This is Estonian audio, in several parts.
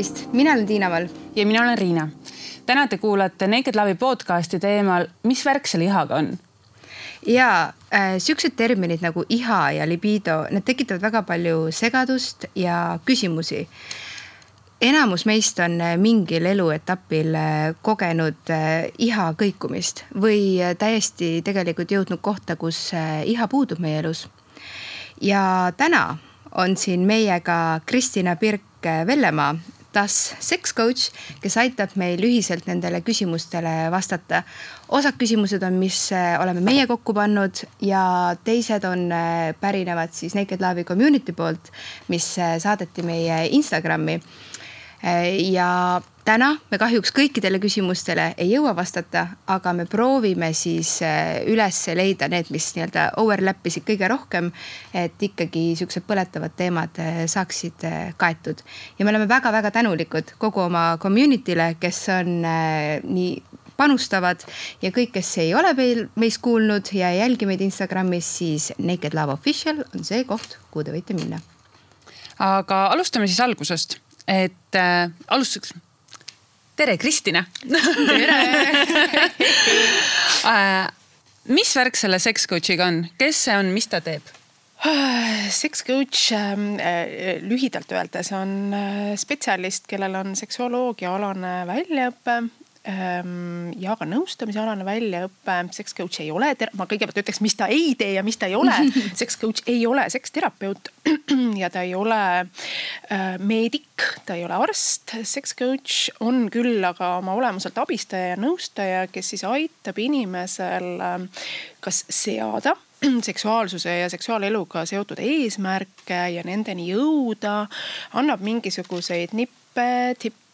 tervist, mina olen Tiina Val. ja mina olen Riina. täna te kuulate Naked Love'i podcasti teemal, mis värk selle ihaga on? ja äh, siuksed terminid nagu iha ja libido, need tekitavad väga palju segadust ja küsimusi enamus meist on äh, mingil eluetapil äh, kogenud äh, iha kõikumist või täiesti tegelikult jõudnud kohta, kus iha puudub meie elus. ja täna on siin meiega Kristina Pirk-Vellemaa, TAS Sex Coach, kes aitab meil ühiselt nendele küsimustele vastata. osad küsimused on, mis oleme meie kokku pannud ja teised on, pärinevad siis Naked Love'i community poolt, mis saadeti meie Instagrami Äh, ja täna me kahjuks kõikidele küsimustele ei jõua vastata, aga me proovime siis äh, üles leida need, mis nii-öelda overlap isid kõige rohkem. et ikkagi sihukesed põletavad teemad äh, saaksid kaetud ja me oleme väga-väga tänulikud kogu oma community'le, kes on nii panustavad ja kõik, kes ei ole veel meist kuulnud ja ei jälgi meid Instagramis, siis Naked Love Official on see koht, kuhu te võite minna. aga alustame siis algusest et äh, alustuseks. tere, Kristina. tere äh, mis värk selle sex coach'iga on, kes see on, mis ta teeb? Sex coach ähm, äh, lühidalt öeldes on äh, spetsialist, kellel on seksuoloogia alane väljaõpe ja ka nõustamisealane väljaõpe, sex coach ei ole, ma kõigepealt ütleks, mis ta ei tee ja mis ta ei ole. Sex coach ei ole seksterapeut ja ta ei ole äh, meedik, ta ei ole arst. Sex coach on küll aga oma olemuselt abistaja ja nõustaja, kes siis aitab inimesel äh, kas seada seksuaalsuse ja seksuaaleluga seotud eesmärke ja nendeni jõuda, annab mingisuguseid nippe, tippe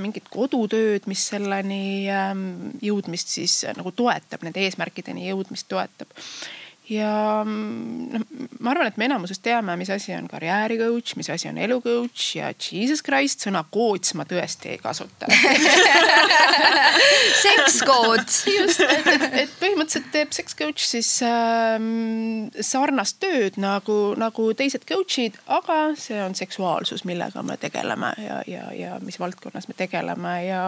mingit kodutööd, mis selleni ähm, jõudmist siis äh, nagu toetab, nende eesmärkideni jõudmist toetab ja noh, ma arvan, et me enamuses teame, mis asi on karjääri coach, mis asi on elu coach ja jesus christ, sõna coach ma tõesti ei kasuta coach. just, et, et põhimõtteliselt teeb sex coach siis ähm, sarnast tööd nagu, nagu teised coach'id, aga see on seksuaalsus, millega me tegeleme ja, ja, ja mis valdkonnas me tegeleme ja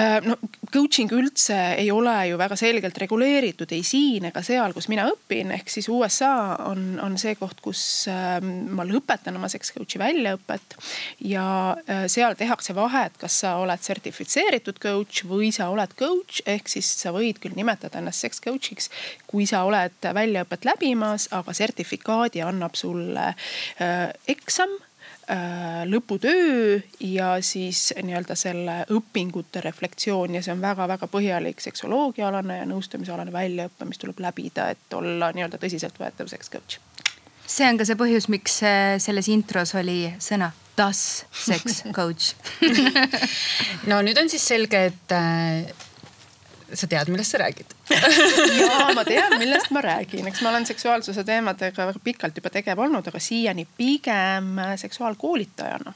äh, no coaching üldse ei ole ju väga selgelt reguleeritud ei siin ega seal, kus mina õpin õpin, ehk siis USA on, on see koht, kus ähm, ma lõpetan oma sex coach'i väljaõpet. ja äh, seal tehakse vahet, kas sa oled sertifitseeritud coach või sa oled coach, ehk siis sa võid küll nimetada ennast sex coach'iks, kui sa oled väljaõpet läbimas, aga sertifikaadi annab sulle äh, eksam lõputöö ja siis nii-öelda selle õpingute reflektsioon ja see on väga-väga põhjalik seksoloogiaalane ja nõustamisalane väljaõpe, mis tuleb läbida, et olla nii-öelda tõsiseltvõetav sex coach. see on ka see põhjus, miks äh, selles intros oli sõna das sex coach no nüüd on siis selge, et äh, sa tead, millest sa räägid. Ja ma tean, millest ma räägin, eks ma olen seksuaalsuse teemadega väga pikalt juba tegev olnud, aga siiani pigem seksuaalkoolitajana.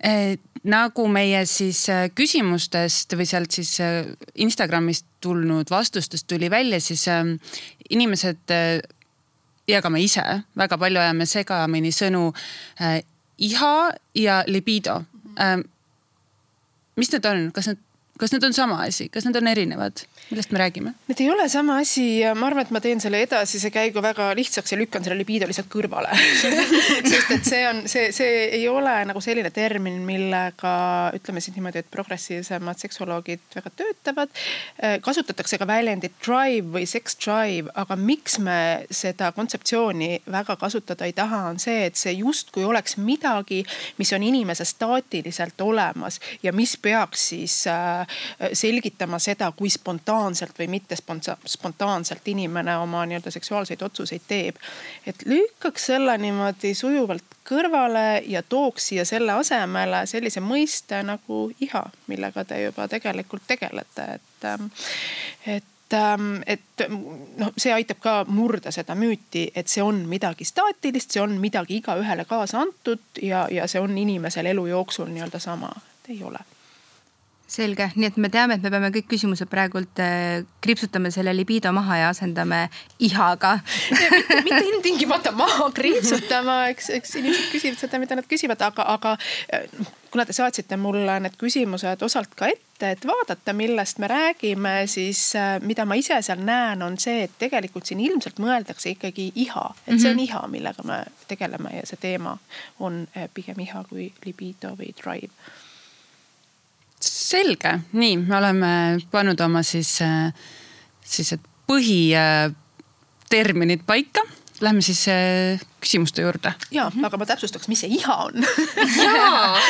Eh, nagu meie siis eh, küsimustest või sealt siis eh, Instagramist tulnud vastustest tuli välja, siis inimesed ja ka me ise. Väga palju ajame segamini sõnu iha ja libido. mis need on, kas need kas need on sama asi, kas need on erinevad, millest me räägime? Need ei ole sama asi ja ma arvan, et ma teen selle edasise käigu väga lihtsaks ja lükkan selle libido lihtsalt kõrvale sest et see on, see, see ei ole nagu selline termin, millega ütleme siis niimoodi, et progressiivsemad seksuoloogid väga töötavad. kasutatakse ka väljendit drive või sex drive, aga miks me seda kontseptsiooni väga kasutada ei taha, on see, et see justkui oleks midagi, mis on inimese staatiliselt olemas ja mis peaks siis äh, selgitama seda, kui spontaanselt või mitte spontaanselt inimene oma nii-öelda seksuaalseid otsuseid teeb. et lükkaks selle niimoodi sujuvalt kõrvale ja tooks siia selle asemele sellise mõiste nagu iha, millega te juba tegelikult tegelete, et, ähm, et ähm, et noh, see aitab ka murda seda müüti, et see on midagi staatilist, see on midagi igaühele kaasa antud ja, ja see on inimesel elu jooksul nii-öelda sama, et ei ole selge, nii et me teame, et me peame kõik küsimused praegult äh, kriipsutame selle libido maha ja asendame ihaga. Mitte, mitte ilmtingimata maha kriipsutama, eks, eks inimesed küsivad seda, mida nad küsivad, aga, aga äh, kuna te saatsite mulle need küsimused osalt ka ette, et vaadata, millest me räägime, siis äh, mida ma ise seal näen, on see, et tegelikult siin ilmselt mõeldakse ikkagi iha, et see on -hmm. iha, millega me tegeleme ja see teema on äh, pigem iha kui libido või drive selge, nii, me oleme pannud oma siis, äh, sellised põhiterminid paika. Lähme siis äh, küsimuste juurde. ja mm, -hmm. aga ma täpsustaks, mis see iha on jaa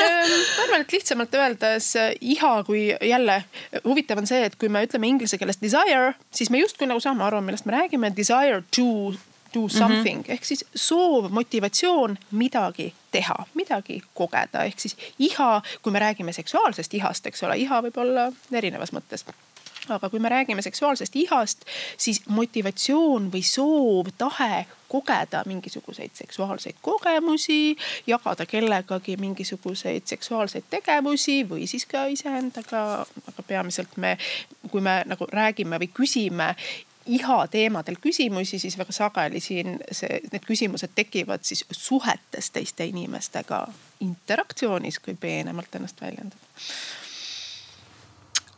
ehm, ma arvan, et lihtsamalt öeldes äh, iha, kui jälle huvitav on see, et kui me ütleme inglise keeles desire, siis me justkui nagu saame aru, millest me räägime, desire to do mhm. something mm -hmm. ehk siis soov, motivatsioon midagi teha, midagi kogeda, ehk siis iha, kui me räägime seksuaalsest ihast, eks ole, iha võib olla erinevas mõttes aga kui me räägime seksuaalsest ihast, siis motivatsioon või soov, tahe kogeda mingisuguseid seksuaalseid kogemusi, jagada kellegagi mingisuguseid seksuaalseid tegevusi või siis ka iseendaga, aga peamiselt me, kui me nagu räägime või küsime iha teemadel küsimusi, siis väga sageli siin see, need küsimused tekivad siis suhetes teiste inimestega, interaktsioonis, kui peenemalt ennast väljendada.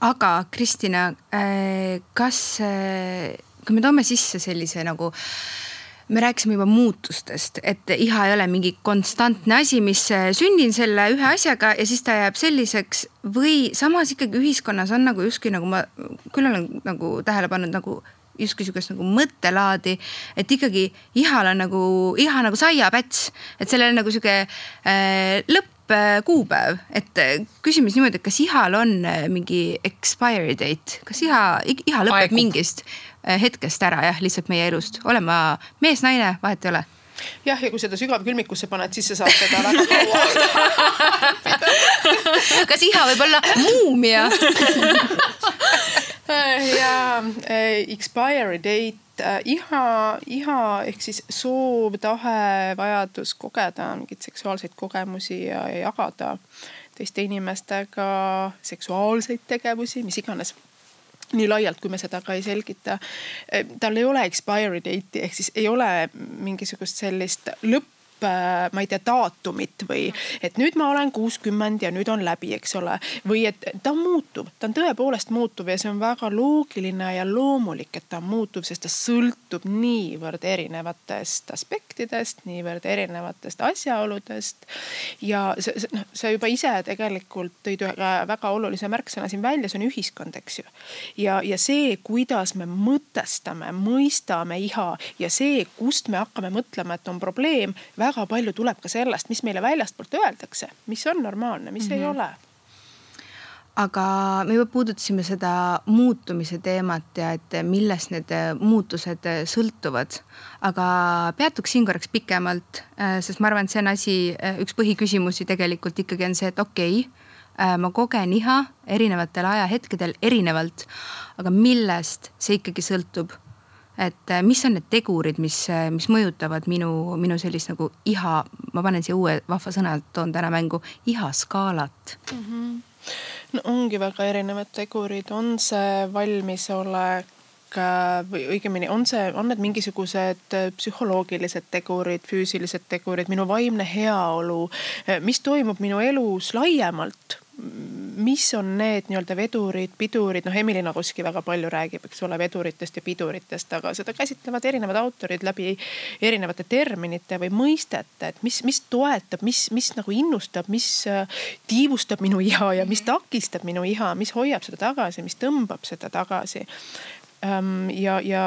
aga Kristina, äh, kas, äh, kui me toome sisse sellise nagu me rääkisime juba muutustest, et iha ei ole mingi konstantne asi, mis äh, sündin selle ühe asjaga ja siis ta jääb selliseks või samas ikkagi ühiskonnas on nagu justkui nagu ma küll olen nagu tähele pannud nagu justkui sihukest nagu mõttelaadi, et ikkagi ihal on nagu, iha nagu saiapäts, et sellel on nagu sihuke äh, lõppkuupäev, et äh, küsime siis niimoodi, et kas ihal on äh, mingi expiry date, kas iha, iha lõpeb Aegu. mingist äh, hetkest ära jah, lihtsalt meie elust, olen ma mees, naine, vahet ei ole. Jah, ja kui seda sügavkülmikusse paned, siis sa saad teda väga kaua. Kas iha võib olla muumia ja äh, expiry date äh, iha, iha ehk siis soov, tahe, vajadus kogeda mingeid seksuaalseid kogemusi ja, ja jagada teiste inimestega seksuaalseid tegevusi, mis iganes nii laialt, kui me seda ka ei selgita. Äh, tal ei ole expiry date'i ehk siis ei ole mingisugust sellist lõppu Äh, ma ei tea, daatumit või et nüüd ma olen kuuskümmend ja nüüd on läbi, eks ole. või et ta on muutuv, ta on tõepoolest muutuv ja see on väga loogiline ja loomulik, et ta on muutuv, sest ta sõltub niivõrd erinevatest aspektidest, niivõrd erinevatest asjaoludest. ja noh, sa juba ise tegelikult tõid ühe väga olulise märksõna siin välja, see on ühiskond, eks ju. ja, ja see, kuidas me mõtestame, mõistame iha ja see, kust me hakkame mõtlema, et on probleem väga palju tuleb ka sellest, mis meile väljastpoolt öeldakse, mis on normaalne, mis mm -hmm. ei mhm. ole aga me juba puudutasime seda muutumise teemat ja et millest need muutused sõltuvad. aga peatuks siin korraks pikemalt, äh, sest ma arvan, et see on asi, äh, üks põhiküsimusi tegelikult ikkagi on see, et okei okay,, äh, ma kogen iha erinevatel ajahetkedel erinevalt, aga millest see ikkagi sõltub et äh, mis on need tegurid, mis, äh, mis mõjutavad minu, minu sellist nagu iha, ma panen siia uue vahva sõna, toon täna mängu, ihaskaalat mm. -hmm. no ongi väga erinevad tegurid, on see valmisolek äh, või õigemini on see, on need mingisugused psühholoogilised tegurid, füüsilised tegurid, minu vaimne heaolu, mis toimub minu elus laiemalt mis on need nii-öelda vedurid, pidurid, noh, Emily Nagoski väga palju räägib, eks ole, veduritest ja piduritest, aga seda käsitlevad erinevad autorid läbi erinevate terminite või mõistete, et mis, mis toetab, mis, mis nagu innustab, mis äh, tiivustab minu iha ja mis takistab minu iha, mis hoiab seda tagasi, mis tõmbab seda tagasi. ja, ja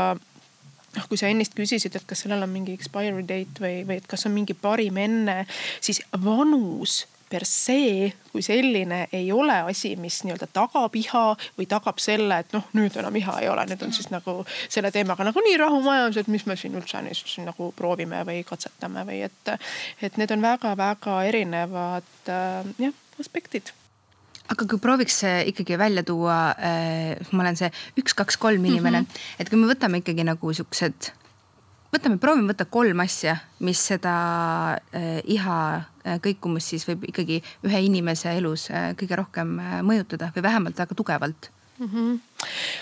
noh, kui sa ennist küsisid, et kas sellel on mingi expiry date või, või et kas on mingi parim enne, siis vanus per se kui selline ei ole asi, mis nii-öelda tagab iha või tagab selle, et noh, nüüd enam iha ei ole, nüüd on siis nagu selle teemaga nagunii rahumajandus, et mis me siin üldse siin nagu proovime või katsetame või et, et need on väga-väga erinevad äh, jah, aspektid. Aga kui prooviks ikkagi välja tuua äh,, ma olen see üks, kaks, kolm inimene. Mm, -hmm. et kui me võtame ikkagi nagu siuksed võtame, proovime võtta kolm asja, mis seda äh, iha äh, kõikumist siis võib ikkagi ühe inimese elus äh, kõige rohkem mõjutada või vähemalt väga tugevalt mm. -hmm.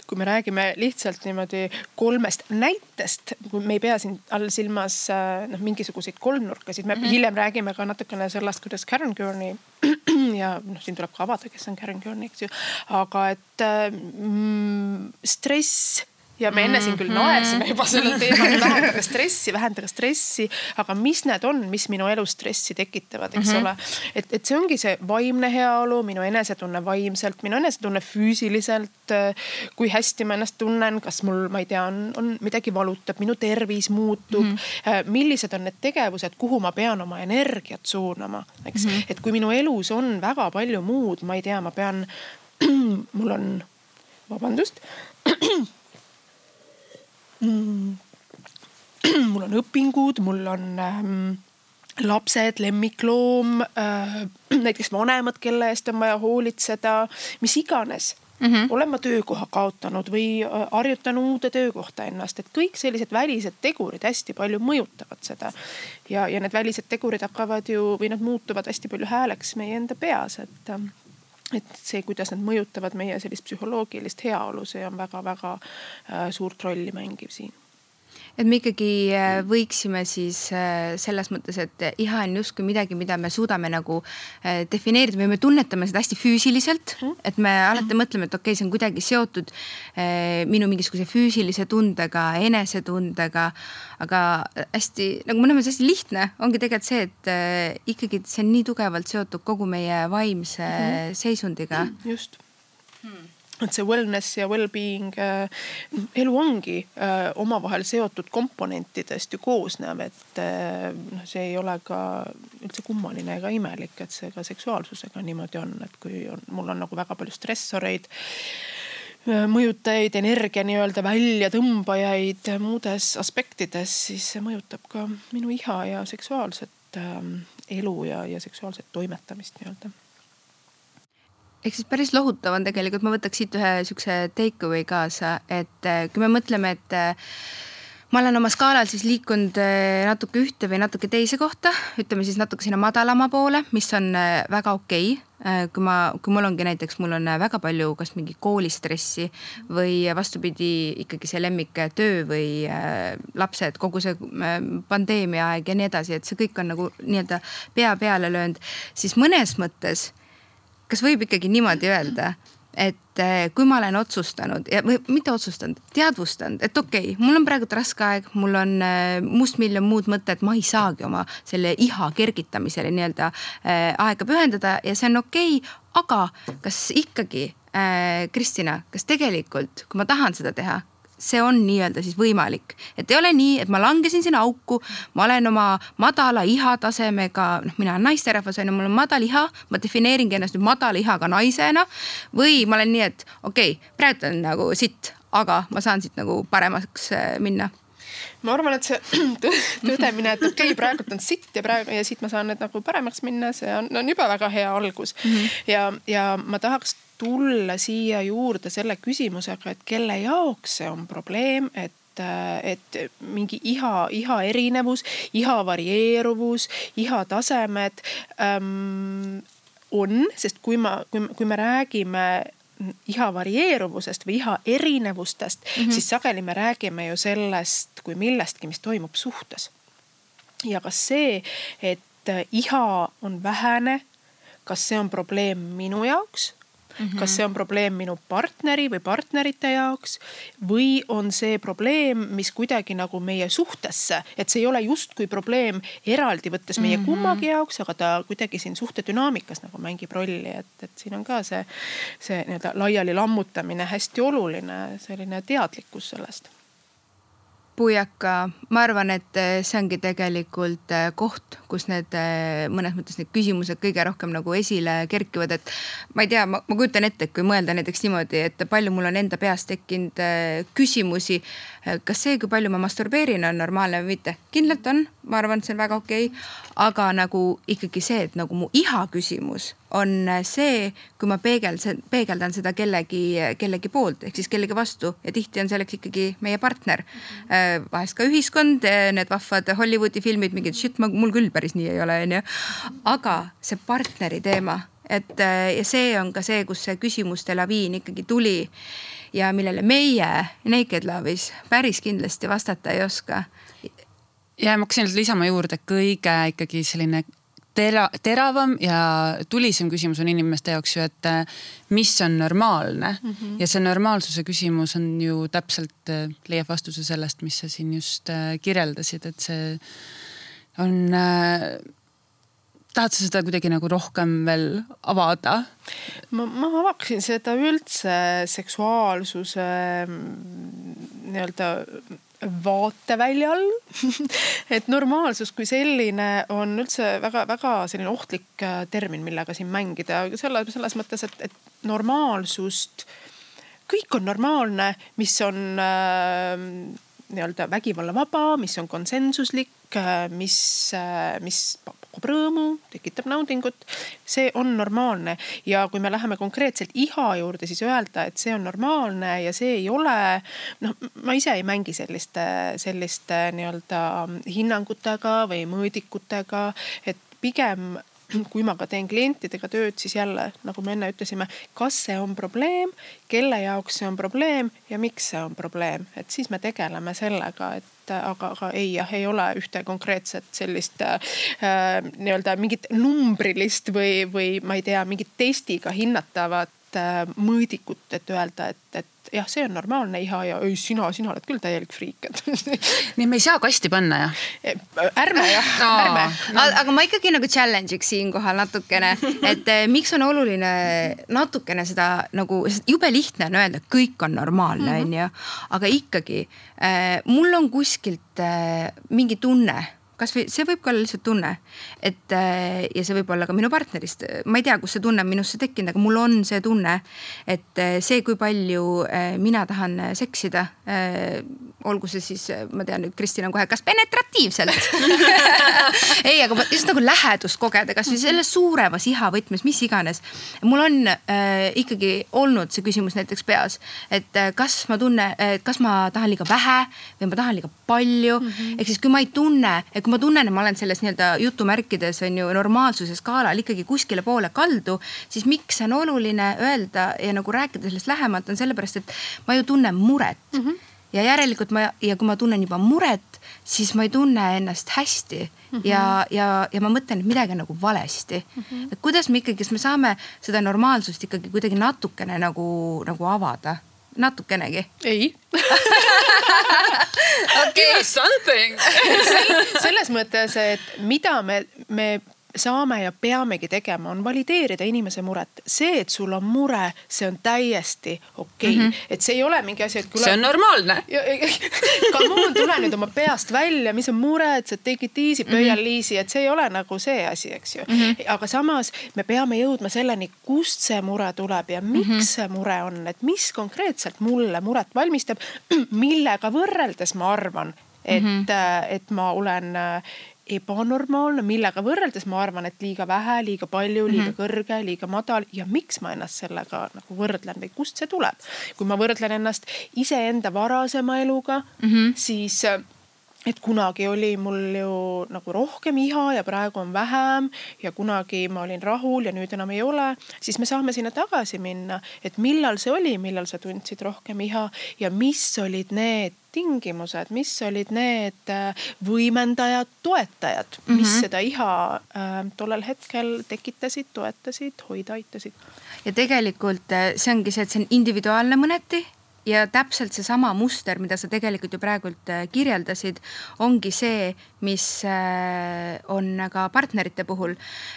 kui me räägime lihtsalt niimoodi kolmest näitest, kui me ei pea siin all silmas äh, noh, mingisuguseid kolmnurkasid, me mm -hmm. hiljem räägime ka natukene sellest, kuidas Karen Gurney ja noh, siin tuleb ka avada, kes on Karen Gurney, eks ju. aga et mm, stress ja me enne siin küll mhm. naersime juba sellel teemal, vähendage stressi, vähendage stressi, aga mis need on, mis minu elus stressi tekitavad, eks mm -hmm. ole. et, et see ongi see vaimne heaolu, minu enesetunne vaimselt, minu enesetunne füüsiliselt. kui hästi ma ennast tunnen, kas mul, ma ei tea, on, on midagi valutab, minu tervis muutub mm. -hmm. millised on need tegevused, kuhu ma pean oma energiat suunama, eks mm, -hmm. et kui minu elus on väga palju muud, ma ei tea, ma pean mul on, vabandust mul on õpingud, mul on ähm, lapsed, lemmikloom äh,, näiteks vanemad, kelle eest on vaja hoolitseda, mis iganes mm. -hmm. olen ma töökoha kaotanud või äh, harjutan uude töökohta ennast, et kõik sellised välised tegurid hästi palju mõjutavad seda. ja, ja need välised tegurid hakkavad ju või nad muutuvad hästi palju hääleks meie enda peas, et ähm, et see, kuidas nad mõjutavad meie sellist psühholoogilist heaolu, see on väga-väga äh, suurt rolli mängiv siin et me ikkagi äh, võiksime siis äh, selles mõttes, et iha on justkui midagi, mida me suudame nagu äh, defineerida või me tunnetame seda hästi füüsiliselt. Mhm. et me alati mhm. mõtleme, et okei okay,, see on kuidagi seotud minu mingisuguse füüsilise tundega, enesetundega. aga hästi nagu mõnes mõttes hästi lihtne ongi tegelikult see, et ikkagi see on nii tugevalt seotud kogu meie vaimse mm -hmm. seisundiga. just hmm et see wellness ja well-being äh,, elu ongi äh, omavahel seotud komponentidest ju koosnev, et äh, noh, see ei ole ka üldse kummaline ega imelik, et see ka seksuaalsusega niimoodi on, et kui on, mul on nagu väga palju stressoreid äh, mõjutajaid, energia nii-öelda väljatõmbajaid muudes aspektides, siis see mõjutab ka minu iha ja seksuaalset äh, elu ja, ja seksuaalset toimetamist nii-öelda ehk siis päris lohutav on tegelikult, ma võtaks siit ühe sihukese take away kaasa, et äh, kui me mõtleme, et äh, ma olen oma skaalal siis liikunud äh, natuke ühte või natuke teise kohta, ütleme siis natuke sinna madalama poole, mis on väga okei okay kui ma, kui mul ongi näiteks, mul on väga palju kas mingi koolistressi või vastupidi, ikkagi see lemmiktöö või äh, lapsed, kogu see pandeemia aeg ja nii edasi, et see kõik on nagu nii-öelda pea peale löönud, siis mõnes mõttes kas võib ikkagi niimoodi öelda, et eh, kui ma olen otsustanud ja või mitte otsustanud, teadvustanud, et okei okay,, mul on praegu raske aeg, mul on eh, mustmiljon muud mõtted, ma ei saagi oma selle iha kergitamisele nii-öelda äh, aega pühendada ja see on okei okay,, aga kas ikkagi äh, Kristina, kas tegelikult, kui ma tahan seda teha, see on nii-öelda siis võimalik, et ei ole nii, et ma langesin sinna auku, ma olen oma madala ihatasemega, noh, mina olen naisterahvas on ju, mul on madal iha, ma defineeringi ennast nüüd madala ihaga naisena. või ma olen nii, et okei okay,, praegu on nagu sitt, aga ma saan siit nagu paremaks äh, minna ma arvan, et see tõdemine, et okei okay,, praegu on sitt ja praegu ja siit ma saan nüüd nagu paremaks minna, see on, on juba väga hea algus mm. -hmm. ja, ja ma tahaks tulla siia juurde selle küsimusega, et kelle jaoks see on probleem, et et mingi iha, iha erinevus, iha varieeruvus, iha tasemed ähm, on, sest kui ma, kui, me räägime iha varieeruvusest või iha erinevustest mm, -hmm. siis sageli me räägime ju sellest kui millestki, mis toimub suhtes. ja kas see, et iha on vähene, kas see on probleem minu jaoks Mm -hmm. kas see on probleem minu partneri või partnerite jaoks või on see probleem, mis kuidagi nagu meie suhtesse, et see ei ole justkui probleem eraldi võttes meie mm -hmm. kummagi jaoks, aga ta kuidagi siin suhte dünaamikas nagu mängib rolli, et, et siin on ka see, see nii-öelda laiali lammutamine hästi oluline, selline teadlikkus sellest puiaka, ma arvan, et eh, see ongi tegelikult eh, koht, kus need eh, mõnes mõttes need küsimused kõige rohkem nagu esile kerkivad, et ma ei tea, ma kujutan ette, et kui mõelda näiteks niimoodi, et palju mul on enda peas tekkinud küsimusi. kas see, kui palju ma masturbeerin, on normaalne või mitte? kindlalt on, ma arvan, et see on väga okei okay.. aga nagu ikkagi see, et nagu mu iha küsimus on see, kui ma peegeldan, peegeldan seda kellegi, kellegi poolt ehk siis kellegi vastu ja tihti on selleks ikkagi meie partner mm. -hmm. vahest ka ühiskond, need vahvad Hollywoodi filmid, mingid shit, mul küll päris nii ei ole, onju. aga see partneri teema, et ja see on ka see, kus see küsimuste laviin ikkagi tuli ja millele meie Naked Love'is päris kindlasti vastata ei oska ja ma hakkasin lisama juurde kõige ikkagi selline tera-, teravam ja tulisem küsimus on inimeste jaoks ju, et äh, mis on normaalne mm. -hmm. ja see normaalsuse küsimus on ju täpselt, äh, leiab vastuse sellest, mis sa siin just äh, kirjeldasid, et see on äh, tahad sa seda kuidagi nagu rohkem veel avada? ma, ma avaksin seda üldse seksuaalsuse mm, nii-öelda vaatevälja all et normaalsus kui selline on üldse väga-väga selline ohtlik äh, termin, millega siin mängida. Selle, selles mõttes, et, et normaalsust, kõik on normaalne, mis on äh, nii-öelda vägivallavaba, mis on konsensuslik, äh, mis, äh, mis pakub rõõmu, tekitab naudingut. see on normaalne ja kui me läheme konkreetselt iha juurde, siis öelda, et see on normaalne ja see ei ole. noh, ma ise ei mängi selliste, selliste nii-öelda hinnangutega või mõõdikutega, et pigem kui ma ka teen klientidega tööd, siis jälle nagu me enne ütlesime, kas see on probleem, kelle jaoks see on probleem ja miks see on probleem, et siis me tegeleme sellega, et aga, aga ei jah, ei ole ühte konkreetset sellist äh, nii-öelda mingit numbrilist või, või ma ei tea, mingit testiga hinnatavat mõõdikut, et öelda, et, et jah, see on normaalne iha ja ei, sina, sina oled küll täielik friik et nii me ei saa kasti panna jah? E, ärme jah no., ärme no.. aga ma ikkagi nagu challenge'iks siinkohal natukene, et eh, miks on oluline natukene seda nagu, jube lihtne on öelda, kõik on normaalne, mhm. onju. aga ikkagi äh, mul on kuskilt äh, mingi tunne kasvõi see võib ka olla lihtsalt tunne, et äh, ja see võib olla ka minu partnerist, ma ei tea, kust see tunne on minusse tekkinud, aga mul on see tunne, et äh, see, kui palju äh, mina tahan seksida, olgu see siis, ma tean nüüd, Kristin on kohe, kas penetratiivselt ei, aga just nagu lähedust kogeda, kasvõi selles suuremas iha võtmes, mis iganes. mul on äh, ikkagi olnud see küsimus näiteks peas, et äh, kas ma tunnen, kas ma tahan liiga vähe või ma tahan liiga palju. Mm -hmm.. ehk siis, kui ma ei tunne, kui ma tunnen, et ma olen selles nii-öelda jutumärkides on ju normaalsuse skaalal ikkagi kuskile poole kaldu, siis miks see on oluline öelda ja nagu rääkida sellest lähemalt, on sellepärast, et ma ju tunnen muret mm. -hmm ja järelikult ma ja kui ma tunnen juba muret, siis ma ei tunne ennast hästi mm -hmm. ja, ja, ja ma mõtlen, et midagi on nagu valesti mm. -hmm. et kuidas me ikkagi, kas me saame seda normaalsust ikkagi kuidagi natukene nagu, nagu avada, natukenegi? ei okay. something selles mõttes, et mida me, me saame ja peamegi tegema, on valideerida inimese muret. see, et sul on mure, see on täiesti okei okay. mm, -hmm. et see ei ole mingi asi, et kuule. see on normaalne. Come on, tule nüüd oma peast välja, mis on mure, et sa take it easy, pöial mm -hmm. liisi, et see ei ole nagu see asi, eks ju mm. -hmm. aga samas me peame jõudma selleni, kust see mure tuleb ja miks mm -hmm. see mure on, et mis konkreetselt mulle muret valmistab, millega võrreldes ma arvan, et mm, -hmm. et ma olen ebanormaalne, millega võrreldes ma arvan, et liiga vähe, liiga palju, liiga mm -hmm. kõrge, liiga madal ja miks ma ennast sellega nagu võrdlen või kust see tuleb. kui ma võrdlen ennast iseenda varasema eluga mm, -hmm. siis et kunagi oli mul ju nagu rohkem iha ja praegu on vähem ja kunagi ma olin rahul ja nüüd enam ei ole, siis me saame sinna tagasi minna, et millal see oli, millal sa tundsid rohkem iha ja mis olid need tingimused, mis olid need äh, võimendajad, toetajad, mis mm -hmm. seda iha äh, tollel hetkel tekitasid, toetasid, hoida aitasid. ja tegelikult äh, see ongi see, et see on individuaalne mõneti ja täpselt seesama muster, mida sa tegelikult ju praegult äh, kirjeldasid, ongi see, mis äh, on ka partnerite puhul.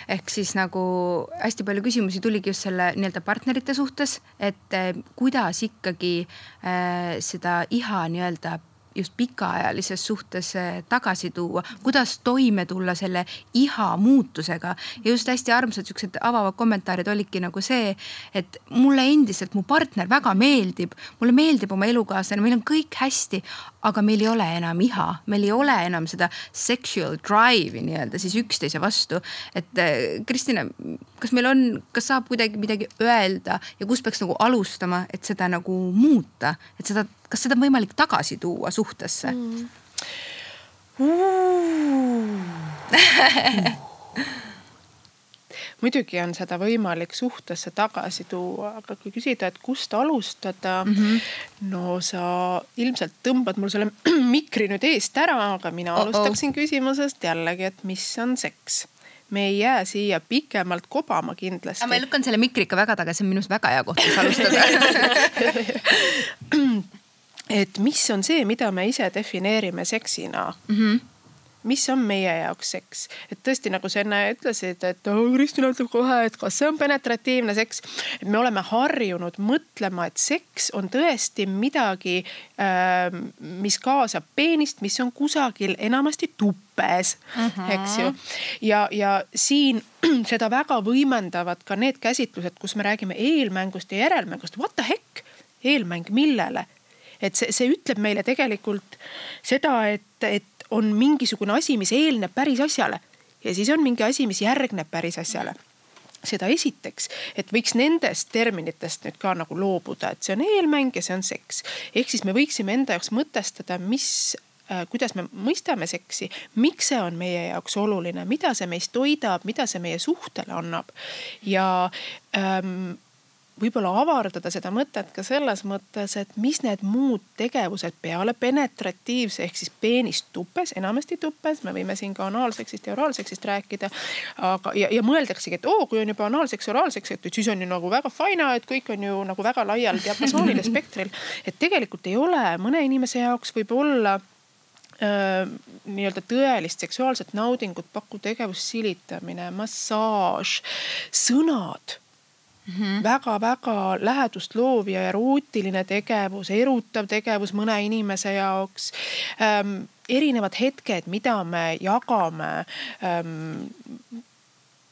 ehk siis nagu hästi palju küsimusi tuligi just selle nii-öelda partnerite suhtes, et äh, kuidas ikkagi seda iha nii-öelda just pikaajalises suhtes äh, tagasi tuua, kuidas toime tulla selle iha muutusega. ja just hästi armsad siuksed avavad kommentaarid olidki nagu see, et mulle endiselt mu partner väga meeldib, mulle meeldib oma elukaaslane, meil on kõik hästi, aga meil ei ole enam iha, meil ei ole enam seda sexual drive'i nii-öelda siis üksteise vastu. et äh, Kristina, kas meil on, kas saab kuidagi midagi öelda ja kust peaks nagu alustama, et seda nagu muuta, et seda, kas seda on võimalik tagasi tuua suhtesse mm.? muidugi on seda võimalik suhtesse tagasi tuua, aga kui küsida, et kust alustada mm, -hmm. no sa ilmselt tõmbad mul selle mikri nüüd eest ära, aga mina oh -oh. alustaksin küsimusest jällegi, et mis on seks me ei jää siia pikemalt kobama kindlasti. ma lükkan selle mikri ikka väga taga, see on minu arust väga hea koht, kus alustada et mis on see, mida me ise defineerime seksina mm. -hmm mis on meie jaoks seks, et tõesti, nagu sa enne ütlesid, et oh, Kristina ütleb kohe, et kas see on penetratiivne seks. et me oleme harjunud mõtlema, et seks on tõesti midagi, ähm, mis kaasab peenist, mis on kusagil enamasti tuppes mm, -hmm. eks ju. ja, ja siin seda väga võimendavad ka need käsitlused, kus me räägime eelmängust ja järelmängust. What the heck, eelmäng millele? et see, see ütleb meile tegelikult seda, et, et on mingisugune asi, mis eelneb päris asjale ja siis on mingi asi, mis järgneb päris asjale seda esiteks, et võiks nendest terminitest nüüd ka nagu loobuda, et see on eelmäng ja see on seks. ehk siis me võiksime enda jaoks mõtestada, mis äh, kuidas me mõistame seksi, miks see on meie jaoks oluline, mida see meist toidab, mida see meie suhtele annab. ja ähm, võib-olla avardada seda mõtet ka selles mõttes, et mis need muud tegevused peale penetratiivse ehk siis peenist tuppes, enamasti tuppes, me võime siin ka anaalseksist ja oraalseksist rääkida. aga, ja, ja mõeldaksegi, et oo, kui on juba anaalseks, oraalseks, et siis on ju nagu väga fine, et kõik on ju nagu väga laial diapasoonil ja spektril. et tegelikult ei ole, mõne inimese jaoks võib olla nii-öelda tõelist seksuaalset naudingut pakkuv tegevus, silitamine, massaaž, sõnad väga-väga mm -hmm. lähedust loov ja erootiline tegevus, erutav tegevus mõne inimese jaoks ähm,. erinevad hetked, mida me jagame ähm,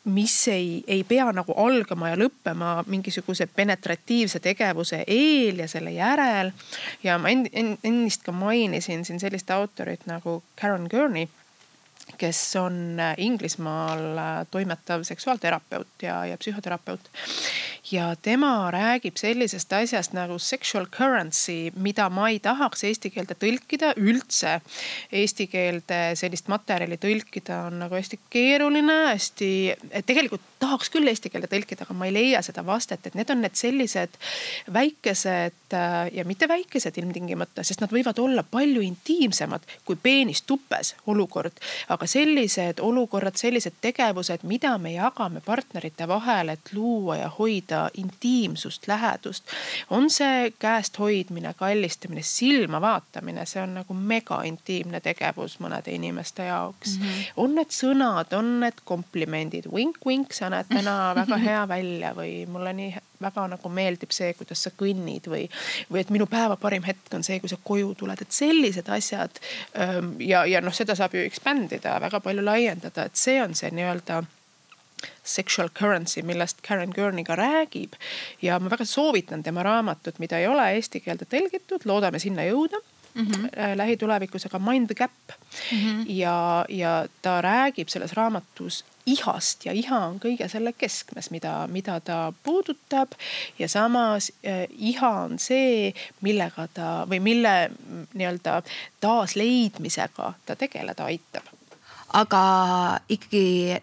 mis ei, ei pea nagu algama ja lõppema mingisuguse penetratiivse tegevuse eel ja selle järel. ja ma ennist ka mainisin siin sellist autorit nagu Karen Gurney kes on äh, Inglismaal äh, toimetav seksuaalterapeut ja, ja psühhoterapeut. ja tema räägib sellisest asjast nagu sexual currency, mida ma ei tahaks eesti keelde tõlkida üldse. Eesti keelde sellist materjali tõlkida on nagu hästi keeruline, hästi, tegelikult tahaks küll eesti keelde tõlkida, aga ma ei leia seda vastet, et need on need sellised väikesed äh, ja mitte väikesed ilmtingimata, sest nad võivad olla palju intiimsemad kui peenis tupes olukord aga sellised olukorrad, sellised tegevused, mida me jagame partnerite vahel, et luua ja hoida intiimsust, lähedust. on see käest hoidmine, kallistamine, silma vaatamine, see on nagu mega intiimne tegevus mõnede inimeste jaoks mm. -hmm. on need sõnad, on need komplimendid, vink-vink, sa näed täna väga hea välja või mulle nii väga nagu meeldib see, kuidas sa kõnnid või, või et minu päeva parim hetk on see, kui sa koju tuled, et sellised asjad. Ähm, ja, ja noh, seda saab ju expand ida, väga palju laiendada, et see on see nii-öelda sexual currency, millest Karen Gurney ka räägib. ja ma väga soovitan tema raamatut, mida ei ole eesti keelde tõlgitud, loodame sinna jõuda mm -hmm. lähitulevikus, aga Mind the Gap mm. -hmm. ja, ja ta räägib selles raamatus ihast ja iha on kõige selle keskmes, mida, mida ta puudutab. ja samas äh, iha on see, millega ta või mille nii-öelda taasleidmisega ta tegeleda aitab. aga ikkagi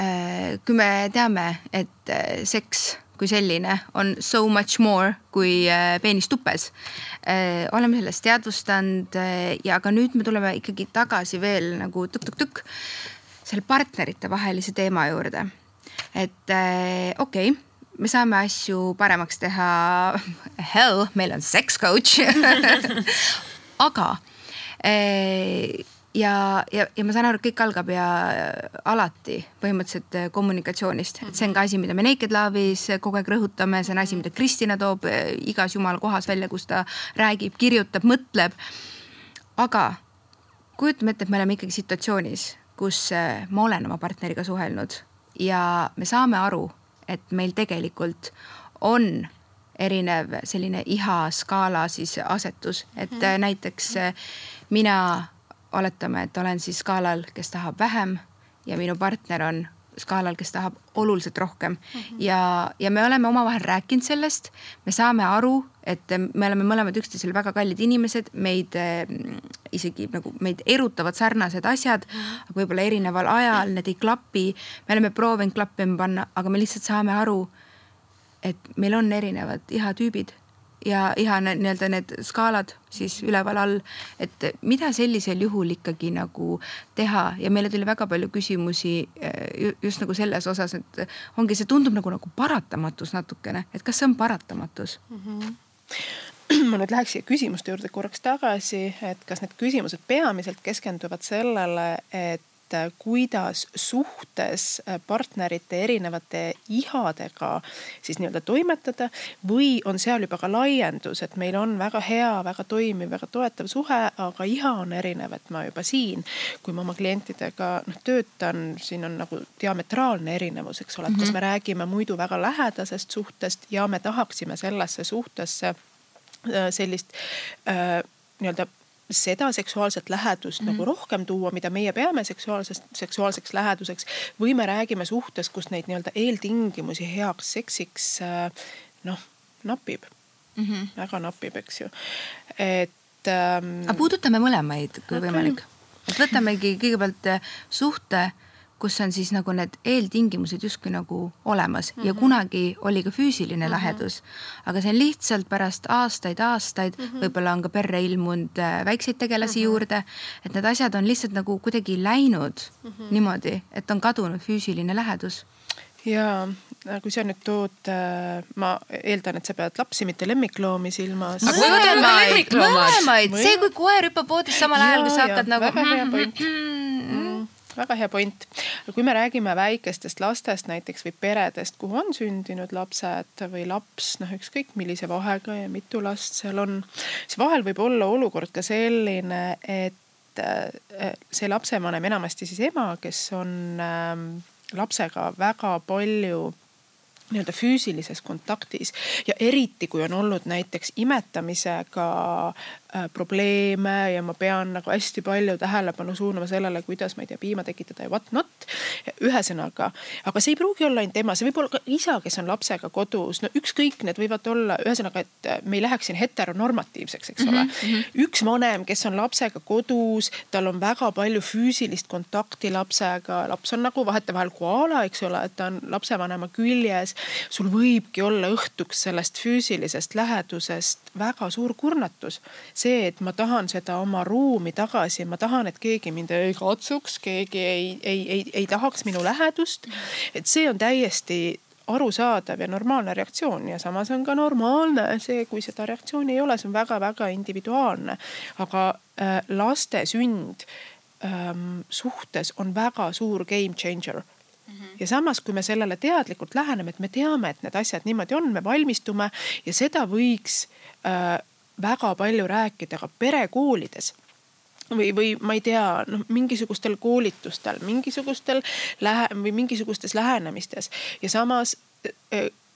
äh, kui me teame, et äh, seks kui selline on so much more kui äh, peenis tupes. Äh, oleme sellest teadvustanud äh, ja ka nüüd me tuleme ikkagi tagasi veel nagu tukk-tukk-tukk selle partnerite vahelise teema juurde. et okei okay, me saame asju paremaks teha. Hell, meil on sex coach aga ja, ja, ja ma saan aru, et kõik algab ja alati põhimõtteliselt äh, kommunikatsioonist, et see on ka asi, mida me Naked Love'is kogu aeg rõhutame, see on asi, mida Kristina toob äh, igas jumala kohas välja, kus ta räägib, kirjutab, mõtleb. aga kujutame ette, et me oleme ikkagi situatsioonis, kus äh, ma olen oma partneriga suhelnud. Ja me saame aru, et meil tegelikult on erinev selline iha skaala siis asetus, et mm näiteks äh, mina oletame, et olen siis skaalal, kes tahab vähem ja minu partner on skaalal, kes tahab oluliselt rohkem mm. -hmm. ja, ja me oleme omavahel rääkinud sellest, me saame aru, et me oleme mõlemad üksteisele väga kallid inimesed, meid äh, isegi nagu meid erutavad sarnased asjad mm, -hmm. aga võib-olla erineval ajal need ei klapi. me oleme proovinud klappima panna, aga me lihtsalt saame aru, et meil on erinevad ihatüübid ja iha nii-öelda need skaalad siis üleval-all, et mida sellisel juhul ikkagi nagu teha? Ja meile tuli väga palju küsimusi eh, just nagu selles osas, et ongi, see tundub nagu, nagu paratamatus natukene, et kas see on paratamatus? Mm? -hmm ma nüüd läheks siia küsimuste juurde korraks tagasi, et kas need küsimused peamiselt keskenduvad sellele, et et äh, kuidas suhtes äh, partnerite erinevate ihadega siis nii-öelda toimetada või on seal juba ka laiendus, et meil on väga hea, väga toimiv, väga toetav suhe, aga iha on erinev, et ma juba siin, kui ma oma klientidega noh töötan, siin on nagu diametraalne erinevus, eks ole, et kas mhm. me räägime muidu väga lähedasest suhtest ja me tahaksime sellesse suhtesse äh, sellist äh, nii-öelda seda seksuaalset lähedust mm -hmm. nagu rohkem tuua, mida meie peame seksuaalsest, seksuaalseks läheduseks. või me räägime suhtes, kus neid nii-öelda eeltingimusi heaks seksiks äh, noh, napib mm. -hmm. väga napib, eks ju, et ähm,. aga puudutame mõlemaid, kui okay. võimalik. et võtamegi kõigepealt äh, suhte kus on siis nagu need eeltingimused justkui nagu olemas mm -hmm. ja mhm. kunagi oli ka füüsiline mm -hmm. lähedus. aga see on lihtsalt pärast aastaid-aastaid mm -hmm. võib-olla on ka perre ilmunud äh, väikseid tegelasi mm -hmm. juurde, et need asjad on lihtsalt nagu kuidagi läinud mm -hmm. niimoodi, et on kadunud füüsiline lähedus ja kui sa nüüd tood, äh, ma eeldan, et sa pead lapsi, mitte lemmikloomi silmas. mõlemaid, mõlemaid, see, kui koer hüppab voodis samal ajal, kui sa hakkad nagu. väga hea point väga hea point. kui me räägime väikestest lastest näiteks või peredest, kuhu on sündinud lapsed või laps, noh, ükskõik millise vahega ja mitu last seal on, siis vahel võib olla olukord ka selline, et äh, see lapsevanem, enamasti siis ema, kes on ähm, lapsega väga palju nii-öelda füüsilises kontaktis ja eriti, kui on olnud näiteks imetamisega probleeme ja ma pean nagu hästi palju tähelepanu suunama sellele, kuidas ma ei tea, piima tekitada ja what not. ühesõnaga, aga see ei pruugi olla ainult ema, see võib olla ka isa, kes on lapsega kodus, no ükskõik, need võivad olla, ühesõnaga, et me ei läheks siin heteronormatiivseks, eks ole mm. -hmm. üks vanem, kes on lapsega kodus, tal on väga palju füüsilist kontakti lapsega, laps on nagu vahetevahel koala, eks ole, et ta on lapsevanema küljes. sul võibki olla õhtuks sellest füüsilisest lähedusest väga suur kurnatus see, et ma tahan seda oma ruumi tagasi, ma tahan, et keegi mind ei katsuks, keegi ei, ei, ei, ei tahaks minu lähedust. et see on täiesti arusaadav ja normaalne reaktsioon ja samas on ka normaalne see, kui seda reaktsiooni ei ole, see on väga-väga individuaalne. aga äh, laste sünd ähm, suhtes on väga suur game changer ja samas, kui me sellele teadlikult läheneme, et me teame, et need asjad niimoodi on, me valmistume ja seda võiks äh, väga palju rääkida ka perekoolides või, või ma ei tea, noh, mingisugustel koolitustel, mingisugustel lähe- või mingisugustes lähenemistes ja samas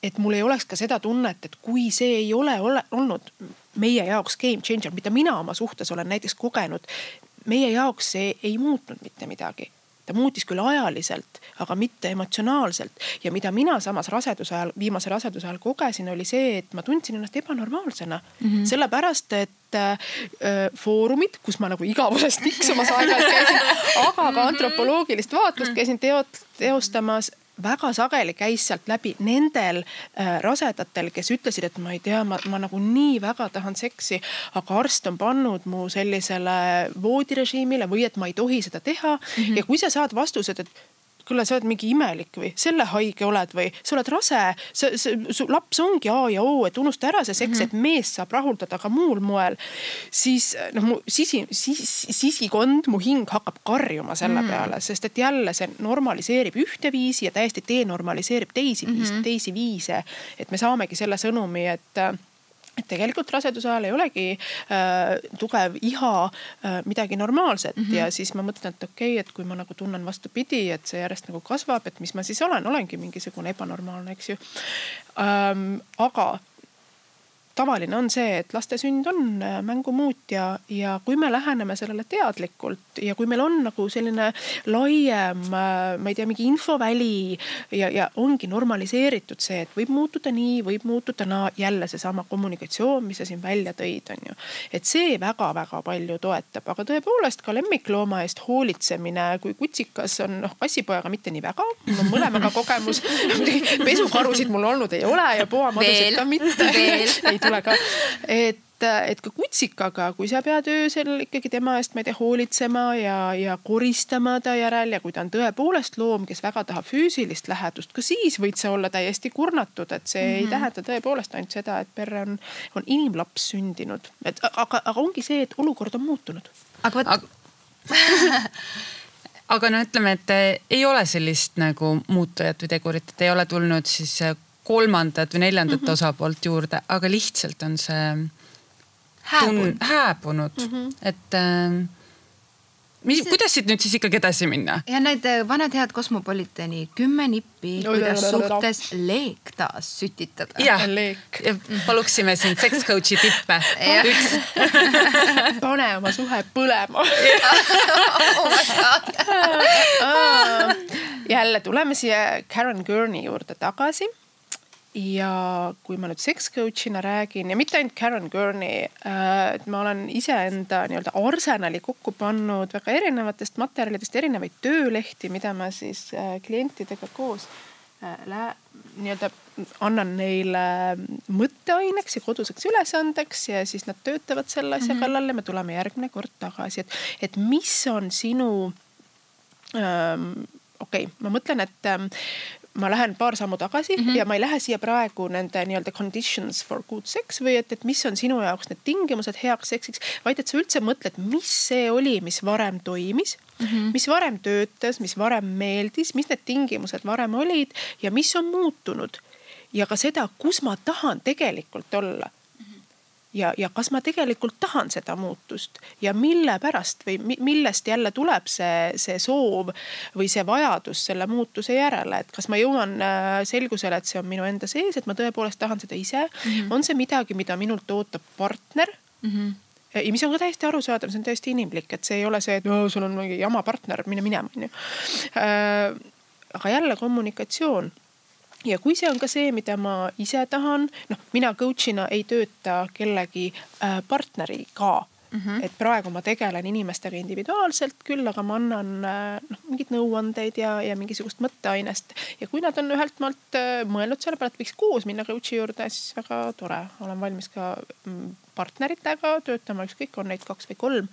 et mul ei oleks ka seda tunnet, et kui see ei ole, ole olnud meie jaoks game changer, mida mina oma suhtes olen näiteks kogenud. meie jaoks see ei muutnud mitte midagi ta muutis küll ajaliselt, aga mitte emotsionaalselt. ja mida mina samas raseduse ajal, viimase raseduse ajal kogesin, oli see, et ma tundsin ennast ebanormaalsena mm. -hmm. sellepärast, et äh, foorumid, kus ma nagu igavusest tiksumas aeg-ajalt käisin, aga ka antropoloogilist vaatlust käisin teot, teostamas väga sageli käis sealt läbi nendel äh, rasedatel, kes ütlesid, et ma ei tea, ma, ma nagu nii väga tahan seksi, aga arst on pannud mu sellisele voodirežiimile või et ma ei tohi seda teha mm. -hmm. ja kui sa saad vastused, et kuule, sa oled mingi imelik või selle haige oled või sa oled rase, sa, su laps ongi A ja O, et unusta ära see seks mm, -hmm. et meest saab rahuldada ka muul moel. siis noh, mu sisi, sis, sisikond, mu hing hakkab karjuma selle mm -hmm. peale, sest et jälle see normaliseerib ühte viisi ja täiesti denormaliseerib teisi mm -hmm. viise, teisi viise. et me saamegi selle sõnumi, et et tegelikult raseduse ajal ei olegi äh, tugev iha äh, midagi normaalset mm -hmm. ja siis ma mõtlen, et okei okay,, et kui ma nagu tunnen vastupidi, et see järjest nagu kasvab, et mis ma siis olen, olengi mingisugune ebanormaalne, eks ju ähm,. aga tavaline on see, et laste sünd on äh, mängumuutja ja kui me läheneme sellele teadlikult ja kui meil on nagu selline laiem, äh, ma ei tea, mingi infoväli ja, ja ongi normaliseeritud see, et võib muutuda nii, võib muutuda naa, jälle seesama kommunikatsioon, mis sa siin välja tõid, on ju. et see väga-väga palju toetab, aga tõepoolest ka lemmiklooma eest hoolitsemine, kui kutsikas on noh, kassipojaga mitte nii väga, mul on mõlemaga kogemus. Pesukarusid mul olnud ei ole ja puamadusid ka mitte. ei tule ka, et et ka kutsikaga, kui sa pead öösel ikkagi tema eest, ma ei tea, hoolitsema ja, ja koristama ta järel ja kui ta on tõepoolest loom, kes väga tahab füüsilist lähedust, ka siis võid sa olla täiesti kurnatud, et see mm -hmm. ei mhm. tähenda tõepoolest ainult seda, et perre on, on inimlaps sündinud, et aga, aga ongi see, et olukord on muutunud. aga vot aga... aga no ütleme, et ei ole sellist nagu muutujat või tegurit, et ei ole tulnud siis kolmandat või neljandat mm -hmm. osapoolt juurde, aga lihtsalt on see hääbunud, hääbunud., mm -hmm. et äh, mis, kuidas siit nüüd siis ikkagi edasi minna? ja need äh, vanad head Cosmopolitani kümme nippi, kuidas suhtes leek taas sütitada. jah, ja paluksime siin sex coach'i tippe. üks pane oma suhe põlema jälle tuleme siia Karen Gurney juurde tagasi ja kui ma nüüd sex coach'ina räägin ja mitte ainult Karen Gurney äh,, et ma olen iseenda nii-öelda arsenali kokku pannud väga erinevatest materjalidest erinevaid töölehti, mida ma siis äh, klientidega koos äh, nii-öelda annan neile mõtteaineks ja koduseks ülesandeks ja siis nad töötavad selle asja mm -hmm. kallal ja me tuleme järgmine kord tagasi, et, et mis on sinu ähm, okei okay,, ma mõtlen, et ähm, ma lähen paar sammu tagasi mm -hmm. ja ma ei lähe siia praegu nende nii-öelda conditions for good sex või et, et mis on sinu jaoks need tingimused heaks seksiks, vaid et sa üldse mõtled, mis see oli, mis varem toimis mm, -hmm. mis varem töötas, mis varem meeldis, mis need tingimused varem olid ja mis on muutunud. ja ka seda, kus ma tahan tegelikult olla ja, ja kas ma tegelikult tahan seda muutust ja mille pärast või millest jälle tuleb see, see soov või see vajadus selle muutuse järele, et kas ma jõuan äh, selgusele, et see on minu enda sees, et ma tõepoolest tahan seda ise mm. -hmm. on see midagi, mida minult ootab partner mm? -hmm ja mis on ka täiesti arusaadav, see on täiesti inimlik, et see ei ole see, et no, sul on mingi jama partner, mine minema, onju. Äh, aga jälle kommunikatsioon ja kui see on ka see, mida ma ise tahan, noh, mina coach'ina ei tööta kellegi äh, partneriga Mm -hmm. et praegu ma tegelen inimestega individuaalselt küll, aga ma annan äh, noh, mingeid nõuandeid ja, ja mingisugust mõtteainest. ja kui nad on ühelt maalt äh, mõelnud selle peale, et võiks koos minna coach'i juurde, siis väga tore, olen valmis ka mm, partneritega töötama, ükskõik, on neid kaks või kolm.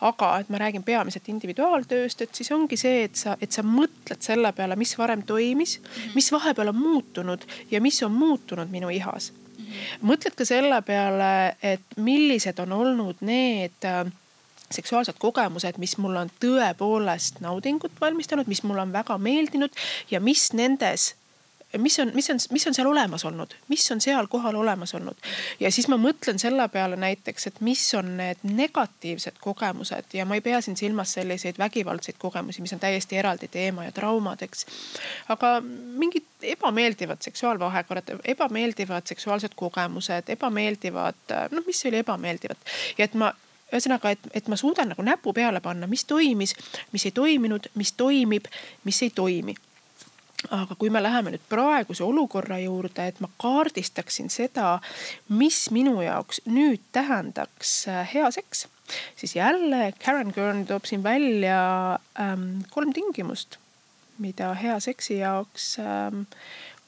aga et ma räägin peamiselt individuaaltööst, et siis ongi see, et sa, et sa mõtled selle peale, mis varem toimis, mis vahepeal on muutunud ja mis on muutunud minu ihas. Mõtled ka selle peale, et millised on olnud need äh, seksuaalsed kogemused, mis mulle on tõepoolest naudingut valmistanud, mis mulle on väga meeldinud ja mis nendes mis on, mis on, mis on seal olemas olnud, mis on seal kohal olemas olnud. ja siis ma mõtlen selle peale näiteks, et mis on need negatiivsed kogemused ja ma ei pea siin silmas selliseid vägivaldseid kogemusi, mis on täiesti eraldi teema ja traumad, eks. aga mingid ebameeldivad seksuaalvahekorrad, ebameeldivad seksuaalsed kogemused, ebameeldivad, noh, mis oli ebameeldivat ja et ma ühesõnaga, et, et ma suudan nagu näpu peale panna, mis toimis, mis ei toiminud, mis toimib, mis ei toimi aga kui me läheme nüüd praeguse olukorra juurde, et ma kaardistaksin seda, mis minu jaoks nüüd tähendaks äh, hea seks, siis jälle Karen Kern toob siin välja ähm, kolm tingimust, mida hea seksi jaoks ähm,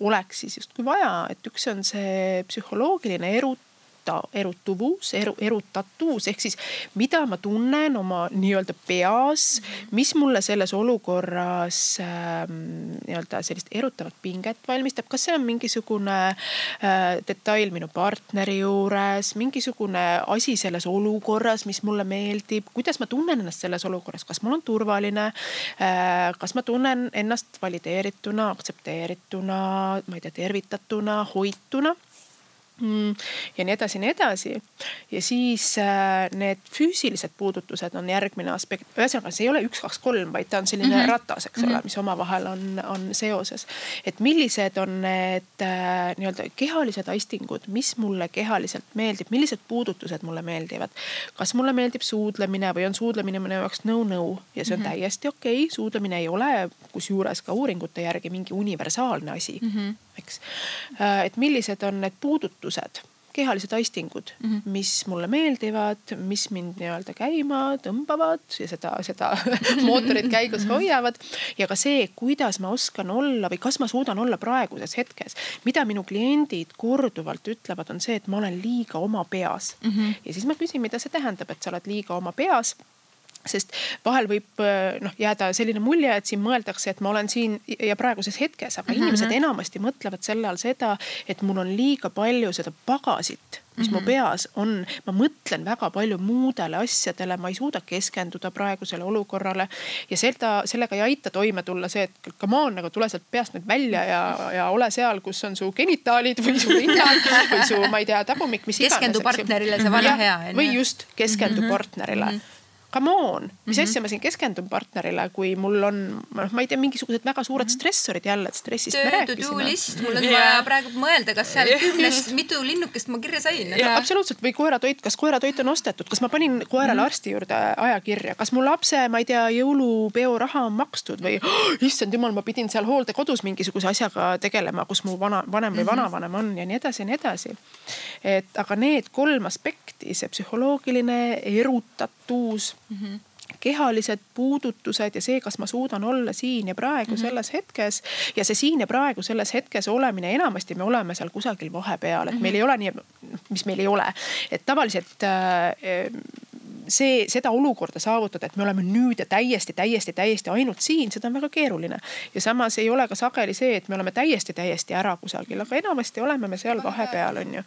oleks siis justkui vaja, et üks on see psühholoogiline erut-, eruta, erutuvus, eru, erutatus ehk siis mida ma tunnen oma nii-öelda peas, mis mulle selles olukorras äh, nii-öelda sellist erutavat pinget valmistab, kas see on mingisugune äh, detail minu partneri juures, mingisugune asi selles olukorras, mis mulle meeldib, kuidas ma tunnen ennast selles olukorras, kas mul on turvaline äh,, kas ma tunnen ennast valideerituna, aktsepteerituna, ma ei tea, tervitatuna, hoituna ja nii edasi ja nii edasi. ja siis äh, need füüsilised puudutused on järgmine aspekt, ühesõnaga see ei ole üks, kaks, kolm, vaid ta on selline mm -hmm. ratas, eks mm -hmm. ole, mis omavahel on, on seoses. et millised on need äh, nii-öelda kehalised aistingud, mis mulle kehaliselt meeldib, millised puudutused mulle meeldivad. kas mulle meeldib suudlemine või on suudlemine minu jaoks no-no ja see on mm -hmm. täiesti okei okay., suudlemine ei ole kusjuures ka uuringute järgi mingi universaalne asi mm, -hmm. eks. Äh, et millised on need puudutused kehalised aistingud mm, -hmm. mis mulle meeldivad, mis mind nii-öelda käima tõmbavad ja seda, seda mootorit käigus hoiavad. ja ka see, kuidas ma oskan olla või kas ma suudan olla praeguses hetkes. mida minu kliendid korduvalt ütlevad, on see, et ma olen liiga oma peas mm. -hmm. ja siis ma küsin, mida see tähendab, et sa oled liiga oma peas sest vahel võib äh, noh jääda selline mulje, et siin mõeldakse, et ma olen siin ja praeguses hetkes, aga mm -hmm. inimesed enamasti mõtlevad selle all seda, et mul on liiga palju seda pagasit mis mm -hmm. mu mhm. peas on, ma mõtlen väga palju muudele asjadele, ma ei suuda keskenduda praegusele olukorrale. ja seda, sellega ei aita toime tulla see, et come on, nagu tule sealt peast nüüd välja ja, ja ole seal, kus on su genitaalid või su rinnad või su, ma ei tea, tagumik, mis iganes. keskendu partnerile, see väga hea. või just, keskendu mm -hmm. partnerile mm. -hmm come on, mis mm -hmm. asja ma siin keskendun partnerile, kui mul on, noh, ma ei tea, mingisugused väga suured -hmm. stressorid jälle, et stressist Töö, me rääkisime. mul on vaja praegu mõelda, kas seal kümnest mitu linnukest ma kirja sain no,. absoluutselt või koeratoit, kas koeratoit on ostetud, kas ma panin koerale mm -hmm. arsti juurde ajakirja, kas mu lapse, ma ei tea, jõulupeo raha on makstud või oh, issand jumal, ma pidin seal hooldekodus mingisuguse asjaga tegelema, kus mu vana, vanem või mm -hmm. vanavanem on ja nii edasi ja nii edasi. et aga need kolm aspekti, see psühholoogiline erutatus mm. -hmm kehalised puudutused ja see, kas ma suudan olla siin ja praegu mm -hmm. selles hetkes. ja see siin ja praegu selles hetkes olemine, enamasti me oleme seal kusagil vahepeal, et mm -hmm. meil ei ole nii, mis meil ei ole, et tavaliselt äh, see, seda olukorda saavutada, et me oleme nüüd ja täiesti, täiesti, täiesti ainult siin, seda on väga keeruline. ja samas ei ole ka sageli see, et me oleme täiesti, täiesti ära kusagil, aga enamasti oleme me seal vahepeal, on ju.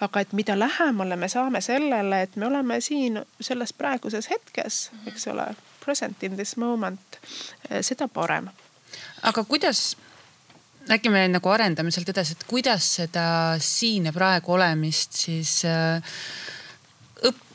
aga et mida lähemale me saame sellele, et me oleme siin selles praeguses hetkes, eks ole, present in this moment, eh, seda parem. aga kuidas äkki me nagu arendame sealt edasi, et kuidas seda siin ja praegu olemist siis äh,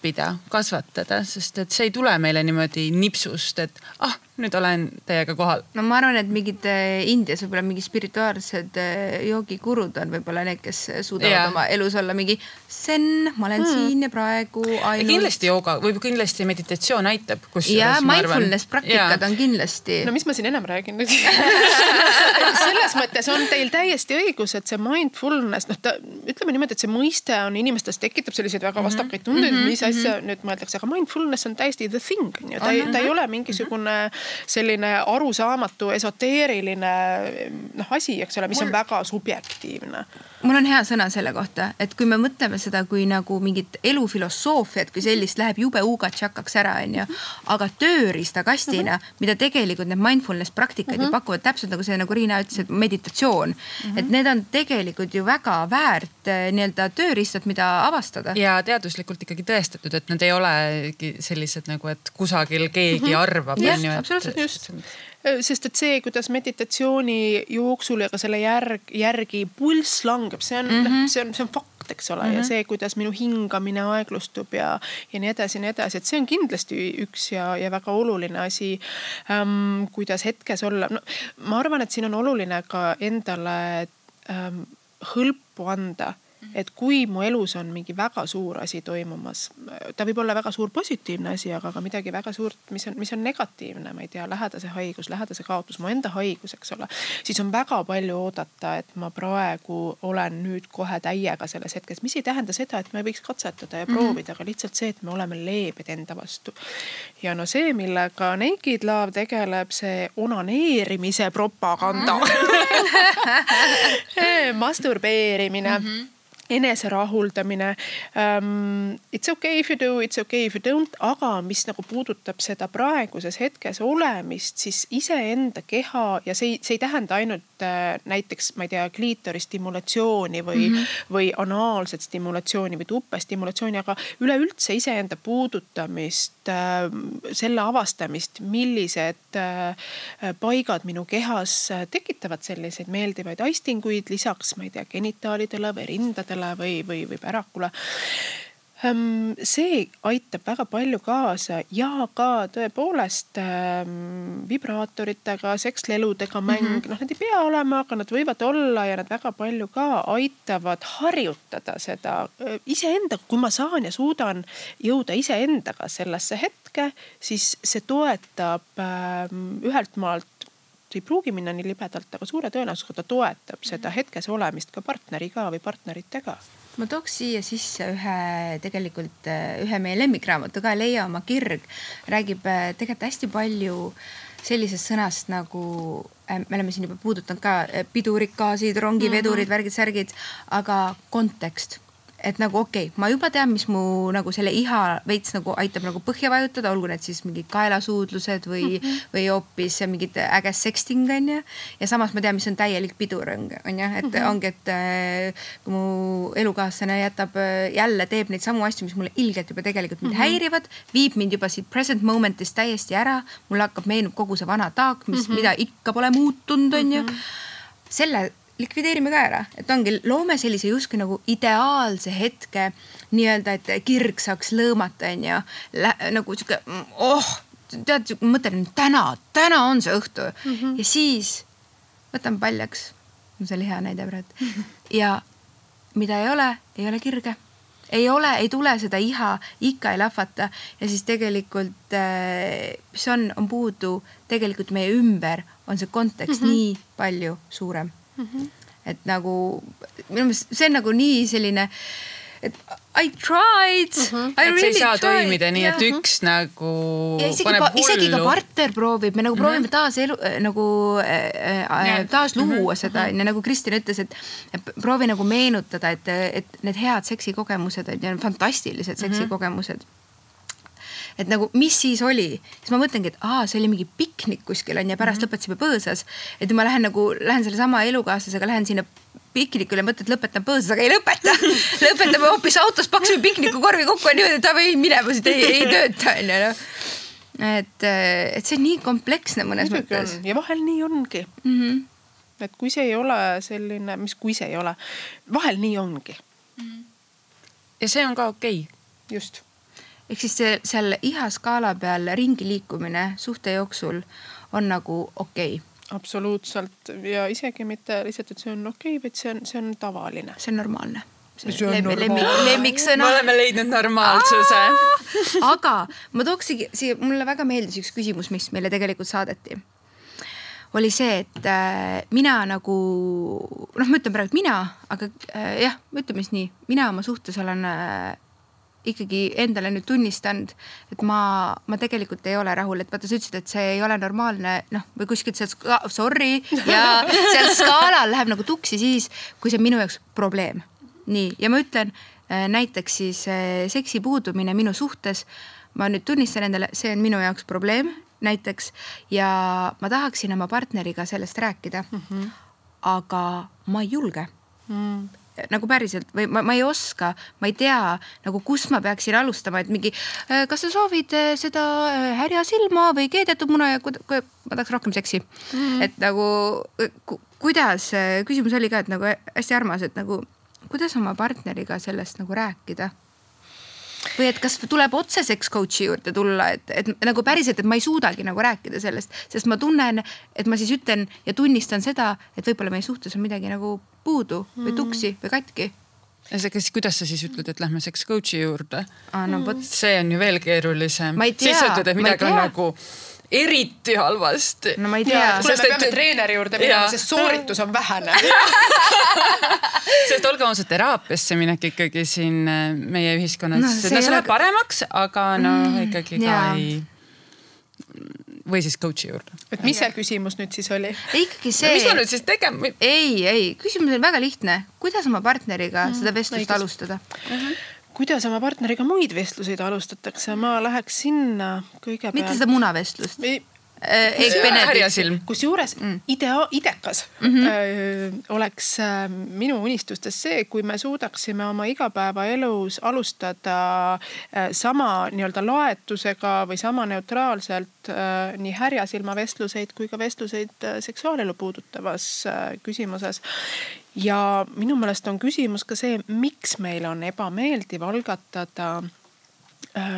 õppida, kasvatada, sest et see ei tule meile niimoodi nipsust, et ah, nüüd olen teiega kohal. no ma arvan, et mingid eh, Indias võib-olla mingid spirituaalsed eh, joogigurud on võib-olla need, kes suudavad ja. oma elus olla mingi zen, ma olen hmm. siin ja praegu ainult. kindlasti jooga või kindlasti meditatsioon aitab. ja mindfulness praktikad ja. on kindlasti. no mis ma siin enam räägin nüüd selles mõttes on teil täiesti õigus, et see mindfulness, noh ta ütleme niimoodi, et see mõiste on inimestes tekitab selliseid väga mhm. vastakaid tundeid mm, -hmm. mis asja mm -hmm. nüüd mõeldakse, aga mindfulness on täiesti the thing on ju, ta ei, ta ei ole mingisugune mm -hmm selline arusaamatu, esoteeriline noh asi, eks ole, mis Mul... on väga subjektiivne. mul on hea sõna selle kohta, et kui me mõtleme seda kui nagu mingit elufilosoofiat kui sellist läheb jube ugatšakaks ära, onju. aga tööriistakastina mm, -hmm. mida tegelikult need mindfulness praktikad mm -hmm. ju mhm. pakuvad, täpselt nagu see, nagu Riina ütles, et meditatsioon mm. -hmm. et need on tegelikult ju väga väärt eh, nii-öelda tööriistad, mida avastada. ja teaduslikult ikkagi tõestatud, et need ei olegi sellised nagu, et kusagil keegi mm -hmm. arvab, onju, et absoluutselt just sest et see, kuidas meditatsiooni jooksul ja ka selle järg, järgi pulss langeb, see on mm, -hmm. see on, see on fakt, eks ole mm, -hmm. ja mhm. see, kuidas minu hingamine aeglustub ja, ja nii edasi ja nii edasi, et see on kindlasti üks ja, ja väga oluline asi ähm,. kuidas hetkes olla, no ma arvan, et siin on oluline ka endale ähm, hõlpu anda et kui mu elus on mingi väga suur asi toimumas, ta võib olla väga suur positiivne asi, aga ka midagi väga suurt, mis on, mis on negatiivne, ma ei tea, lähedase haigus, lähedase kaotus, mu enda haigus, eks ole. siis on väga palju oodata, et ma praegu olen nüüd kohe täiega selles hetkes, mis ei tähenda seda, et me ei võiks katsetada ja proovida mm, -hmm. aga lihtsalt see, et me oleme leebed enda vastu. ja no see, millega Naked Love tegeleb, see onaneerimise propaganda mm. -hmm. masturbeerimine mm. -hmm enese rahuldamine um,. It's okay if you do, it's okay if you don't, aga mis nagu puudutab seda praeguses hetkes olemist, siis iseenda keha ja see, see ei tähenda ainult äh, näiteks, ma ei tea, kliitori stimulatsiooni või mm, -hmm. või anaalset stimulatsiooni või tupestimulatsiooni, aga üleüldse iseenda puudutamist äh,, selle avastamist, millised äh, paigad minu kehas tekitavad selliseid meeldivaid aistinguid lisaks, ma ei tea, genitaalidele või rindadele lastele või, või, või pärakule Ehm, see aitab väga palju kaasa ja ka tõepoolest ähm, vibraatoritega, seksleludega mäng mm, -hmm. noh, need ei pea olema, aga nad võivad olla ja nad väga palju ka aitavad harjutada seda iseenda, kui ma saan ja suudan jõuda iseendaga sellesse hetke, siis see toetab ähm, ühelt maalt ei pruugi minna nii libedalt, aga suure tõenäosusega ta toetab seda hetkes olemist ka partneriga või partneritega. Ma tooks siia sisse ühe tegelikult äh, ühe meie lemmikraamatu ka, Leia oma kirg, räägib äh, tegelikult hästi palju sellisest sõnast nagu äh, me oleme siin juba puudutanud ka pidurid, gaasid, rongivedurid mm, -hmm. värgid-särgid, aga kontekst et nagu okei okay,, ma juba tean, mis mu nagu selle iha veits nagu aitab nagu põhja vajutada, olgu need siis mingid kaelasuudlused või mm, -hmm. või hoopis mingid äge sexting on ju. ja samas ma tean, mis on täielik pidurõng on ju, et mm -hmm. ongi, et äh, kui mu elukaaslane jätab äh, jälle, teeb neid samu asju, mis mulle ilgelt juba tegelikult mind mm -hmm. häirivad, viib mind juba siit present moment'ist täiesti ära, mulle hakkab, meenub kogu see vana taak, mis mm, -hmm. mida ikka pole muutunud, on ju. Mhm. selle likvideerime ka ära, et ongi, loome sellise justkui nagu ideaalse hetke nii-öelda, et kirg saaks lõõmata, onju. nagu sihuke, oh, tead, mõtlen täna, täna on see õhtu mm -hmm. ja siis võtan paljaks. see oli hea näide praegu mm. -hmm. ja mida ei ole, ei ole kirge ei ole, ei tule seda iha, ikka ei lahvata ja siis tegelikult, eh, mis on, on puudu tegelikult meie ümber, on see kontekst mm -hmm. nii palju suurem mm. -hmm. et nagu minu meelest see on nagu nii selline, et I tried mm. -hmm. I et really see ei saa tried. toimida nii, et üks nagu isegi, isegi ka partner proovib, me nagu mm -hmm. proovime taas elu äh, nagu äh, äh, taas luua mm -hmm. seda onju mm -hmm., nagu Kristin ütles, et proovi nagu meenutada, et, et need head seksikogemused on ju fantastilised mhm. seksikogemused mm. -hmm et nagu, mis siis oli, siis ma mõtlengi, et aa, see oli mingi piknik kuskil on ja pärast mm -hmm. lõpetasime põõsas. et ma lähen nagu, lähen sellesama elukaaslasega, lähen sinna piknikule, mõtled, lõpetan põõsas, aga ei lõpeta lõpetame hoopis autos, paksime piknikukorvi kokku ja niimoodi, et davai minema siit ei, ei tööta on ju noh. et, et see on nii kompleksne mõnes Muidugi mõttes. ja vahel nii ongi mm. -hmm. et kui see ei ole selline, mis, kui see ei ole, vahel nii ongi mm. -hmm. ja see on ka okei okay.. just ehk siis see seal iha skaala peal ringi liikumine suhte jooksul on nagu okei okay. absoluutselt ja isegi mitte lihtsalt, et see on okei okay,, vaid see on, see on tavaline. see on normaalne. see on lemmik, normaalne. lemmiksõna. me oleme leidnud normaalsuse. aga ma tooksigi siia, mulle väga meeldis üks küsimus, mis meile tegelikult saadeti oli see, et äh, mina nagu noh, ma ütlen praegu, et mina, aga äh, jah, ütleme siis nii, mina oma suhtes olen äh, ikkagi endale nüüd tunnistanud, et ma, ma tegelikult ei ole rahul, et vaata, sa ütlesid, et see ei ole normaalne, noh, või kuskilt sealt, sorry, ja seal skaalal läheb nagu tuksi siis, kui see on minu jaoks probleem. nii, ja ma ütlen äh, näiteks siis äh, seksi puudumine minu suhtes. ma nüüd tunnistan endale, see on minu jaoks probleem näiteks ja ma tahaksin oma partneriga sellest rääkida mm. -hmm. aga ma ei julge mm nagu päriselt või ma, ma ei oska, ma ei tea nagu, kust ma peaksin alustama, et mingi, äh, kas sa soovid äh, seda äh, härjasilma või keedetud muna ja ma tahaks rohkem seksi mm. -hmm. et nagu ku, kuidas, küsimus oli ka, et nagu hästi armas, et nagu kuidas oma partneriga sellest nagu rääkida või et kas tuleb otse seks coach'i juurde tulla, et, et nagu päriselt, et ma ei suudagi nagu rääkida sellest, sest ma tunnen, et ma siis ütlen ja tunnistan seda, et võib-olla meie suhtes on midagi nagu puudu või mm. tuksi või katki see, kas, kuidas sa siis ütled, et lähme seks coach'i juurde ah,? No, mm. see on ju veel keerulisem. siis sa ütled, et midagi on nagu eriti halvasti. no ma ei tea. kuule, me peame et... treeneri juurde minema, sest sooritus on vähene sest olgem ausad, teraapiasse minek ikkagi siin äh, meie ühiskonnas no,, see, no, see läheb paremaks, aga no mm, ikkagi ka ei või siis coach'i juurde. et mis see küsimus nüüd siis oli? ikkagi see no,. mis ma nüüd siis tegema? ei, ei, küsimus on väga lihtne, kuidas oma partneriga mm, seda vestlust õigus. alustada uh? -huh kuidas oma partneriga muid vestluseid alustatakse, ma läheks sinna kõigepealt. mitte seda munavestlust? Benedict. härjasilm. kusjuures mm. idea, idekas mm -hmm. öö, oleks äh, minu unistustes see, kui me suudaksime oma igapäevaelus alustada äh, sama nii-öelda laetusega või sama neutraalselt äh, nii härjasilma vestluseid kui ka vestluseid seksuaalelu puudutavas küsimuses ja minu meelest on küsimus ka see, miks meil on ebameeldiv algatada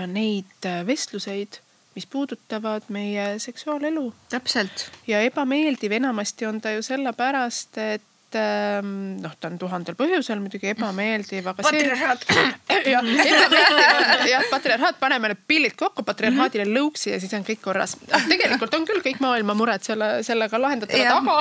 neid vestluseid mis puudutavad meie seksuaalelu. täpselt. ja ebameeldiv enamasti on ta ju sellepärast, et noh, ta on tuhandel põhjusel muidugi ebameeldiv, aga patriarhaat. see. jah, jah, patriarhaat, paneme need pillid kokku patriarhaadile lõuksi ja siis on kõik korras. tegelikult on küll kõik maailma mured selle, sellega lahendatavad, aga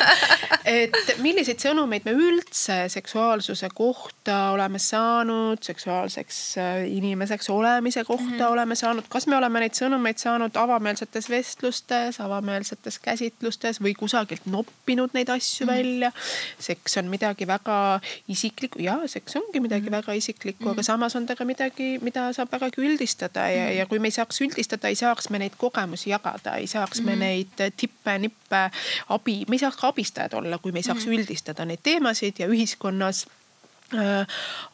et milliseid sõnumeid me üldse seksuaalsuse kohta oleme saanud, seksuaalseks äh, inimeseks olemise kohta mm -hmm. oleme saanud, kas me oleme neid sõnumeid saanud avameelsetes vestlustes, avameelsetes käsitlustes või kusagilt noppinud neid asju mm -hmm. välja. Seks on midagi väga isiklikku, jaa, seks ongi midagi mm -hmm. väga isiklikku mm, -hmm. aga samas on ta ka midagi, mida saab vägagi üldistada ja mm, -hmm. ja kui me ei saaks üldistada, ei saaks me neid kogemusi jagada, ei saaks mm -hmm. me neid tippe, nippe, abi, me ei saaks ka abistajad olla kui me ei saaks mm. üldistada neid teemasid ja ühiskonnas äh,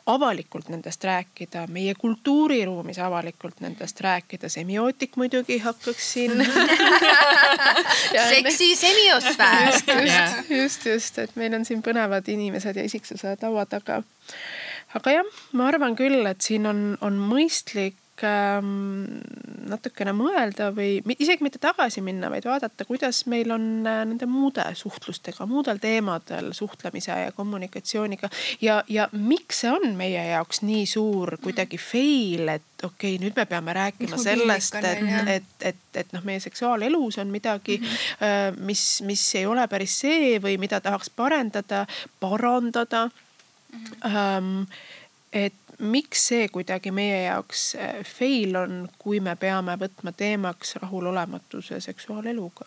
avalikult nendest rääkida, meie kultuuriruumis avalikult nendest rääkida, semiootik muidugi hakkaks siin seksi semiosfäär. just, just, just, just, et meil on siin põnevad inimesed ja isiksused laua taga. aga jah, ma arvan küll, et siin on, on mõistlik ähm, natukene mõelda või isegi mitte tagasi minna, vaid vaadata, kuidas meil on äh, nende muude suhtlustega, muudel teemadel suhtlemise ja kommunikatsiooniga. ja, ja miks see on meie jaoks nii suur kuidagi fail, et okei okay,, nüüd me peame rääkima sellest, et, et, et, et noh, meie seksuaalelus on midagi mm, -hmm. mis, mis ei ole päris see või mida tahaks parendada, parandada mm. -hmm. et miks see kuidagi meie jaoks äh, fail on, kui me peame võtma teemaks rahulolematuse seksuaaleluga?